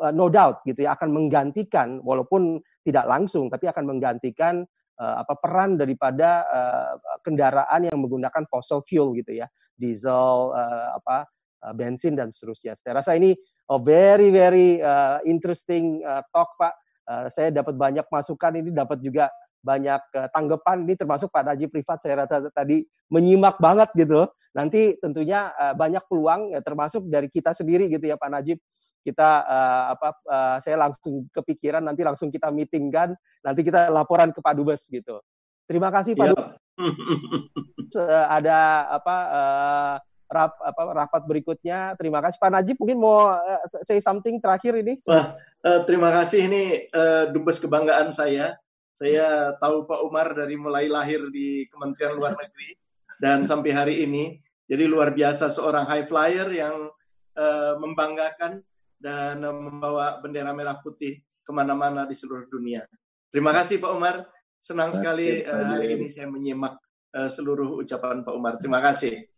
uh, no doubt gitu ya akan menggantikan walaupun tidak langsung tapi akan menggantikan uh, apa peran daripada uh, kendaraan yang menggunakan fossil fuel gitu ya diesel uh, apa uh, bensin dan seterusnya. Saya rasa ini a very very uh, interesting uh, talk Pak. Uh, saya dapat banyak masukan ini dapat juga banyak uh, tanggapan ini termasuk Pak Najib Privat saya rasa tadi menyimak banget gitu. Nanti tentunya uh, banyak peluang ya termasuk dari kita sendiri gitu ya Pak Najib. Kita uh, apa uh, saya langsung kepikiran nanti langsung kita meetingkan nanti kita laporan ke Pak Dubes gitu. Terima kasih Pak ya. Dubes. *laughs* Uh, ada apa uh, rap, apa rapat berikutnya. Terima kasih Pak Najib. Mungkin mau uh, say something terakhir ini? Wah, uh, terima kasih ini uh, Dubes kebanggaan saya saya tahu Pak Umar dari mulai lahir di Kementerian Luar Negeri dan sampai hari ini jadi luar biasa seorang high flyer yang uh, membanggakan dan uh, membawa bendera merah putih ke mana-mana di seluruh dunia. Terima kasih Pak Umar. Senang Mas sekali uh, hari ini saya menyimak uh, seluruh ucapan Pak Umar. Terima kasih.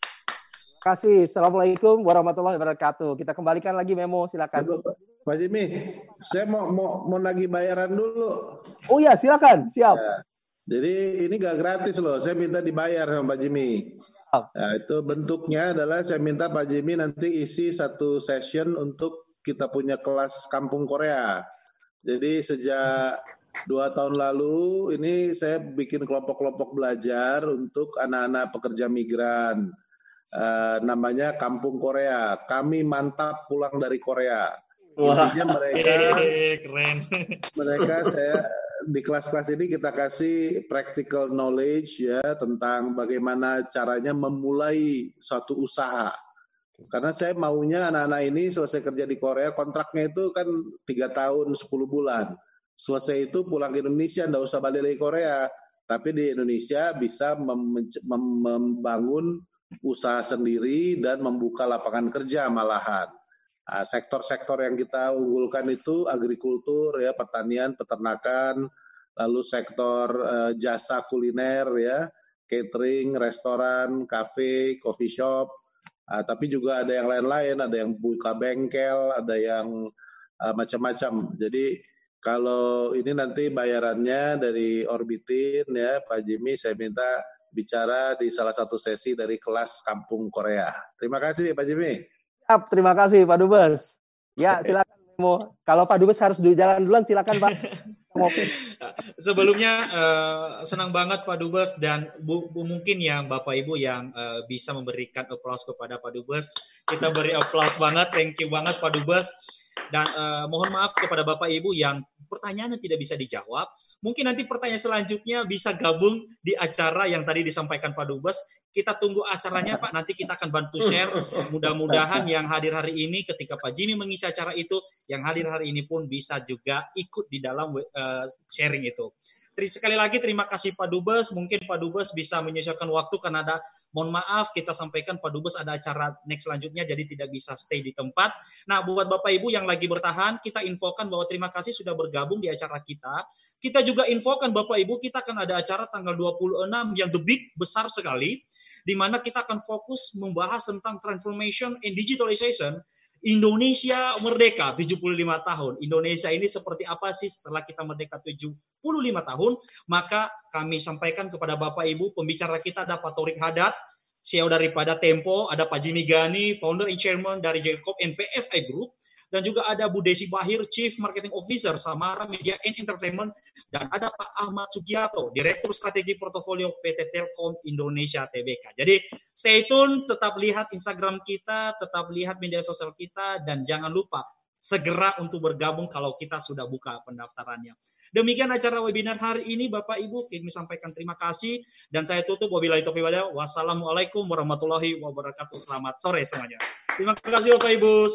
Terima kasih. Assalamualaikum warahmatullahi wabarakatuh. Kita kembalikan lagi memo, silakan. Pak Jimmy, saya mau mau mau nagih bayaran dulu. Oh ya, silakan. Siap. Ya. Jadi ini gak gratis loh. Saya minta dibayar sama Pak Jimmy. Nah, itu bentuknya adalah saya minta Pak Jimmy nanti isi satu session untuk kita punya kelas kampung Korea. Jadi sejak dua tahun lalu ini saya bikin kelompok-kelompok belajar untuk anak-anak pekerja migran. Uh, namanya Kampung Korea. Kami mantap pulang dari Korea. Wah. Intinya mereka keren. Mereka saya di kelas-kelas ini kita kasih practical knowledge ya tentang bagaimana caranya memulai suatu usaha. Karena saya maunya anak-anak ini selesai kerja di Korea kontraknya itu kan tiga tahun 10 bulan. Selesai itu pulang ke Indonesia, nggak usah balik lagi Korea. Tapi di Indonesia bisa mem membangun usaha sendiri dan membuka lapangan kerja malahan. Nah, sektor-sektor yang kita unggulkan itu agrikultur ya, pertanian, peternakan, lalu sektor uh, jasa kuliner ya, catering, restoran, kafe, coffee shop. Uh, tapi juga ada yang lain-lain, ada yang buka bengkel, ada yang uh, macam-macam. Jadi kalau ini nanti bayarannya dari Orbitin ya, Pak Jimmy, saya minta bicara di salah satu sesi dari kelas Kampung Korea. Terima kasih Pak Jimmy. Siap, terima kasih Pak Dubes. Ya, *laughs* silakan Memo. Kalau Pak Dubes harus di jalan duluan, silakan Pak. *laughs* Sebelumnya uh, senang banget Pak Dubes dan bu, bu, mungkin yang Bapak Ibu yang uh, bisa memberikan aplaus kepada Pak Dubes. Kita beri aplaus banget, thank you banget Pak Dubes. Dan uh, mohon maaf kepada Bapak Ibu yang pertanyaannya tidak bisa dijawab. Mungkin nanti pertanyaan selanjutnya bisa gabung di acara yang tadi disampaikan Pak Dubes kita tunggu acaranya Pak, nanti kita akan bantu share. Mudah-mudahan yang hadir hari ini ketika Pak Jimmy mengisi acara itu, yang hadir hari ini pun bisa juga ikut di dalam uh, sharing itu. Sekali lagi terima kasih Pak Dubes. Mungkin Pak Dubes bisa menyesuaikan waktu karena ada mohon maaf kita sampaikan Pak Dubes ada acara next selanjutnya jadi tidak bisa stay di tempat. Nah, buat Bapak Ibu yang lagi bertahan, kita infokan bahwa terima kasih sudah bergabung di acara kita. Kita juga infokan Bapak Ibu kita akan ada acara tanggal 26 yang the big besar sekali di mana kita akan fokus membahas tentang transformation and digitalization Indonesia merdeka 75 tahun. Indonesia ini seperti apa sih setelah kita merdeka 75 tahun? Maka kami sampaikan kepada Bapak Ibu, pembicara kita ada Pak Torik Hadat, CEO daripada Tempo, ada Pak Jimmy Gani, founder and chairman dari Jacob NPFI Group, dan juga ada Bu Desi Bahir, Chief Marketing Officer Samara Media and Entertainment, dan ada Pak Ahmad Sugiyato, Direktur Strategi Portofolio PT Telkom Indonesia TBK. Jadi stay tune, tetap lihat Instagram kita, tetap lihat media sosial kita, dan jangan lupa segera untuk bergabung kalau kita sudah buka pendaftarannya. Demikian acara webinar hari ini Bapak Ibu, kami sampaikan terima kasih dan saya tutup wabillahi taufiq Wassalamualaikum warahmatullahi wabarakatuh. Selamat sore semuanya. Terima kasih Bapak Ibu.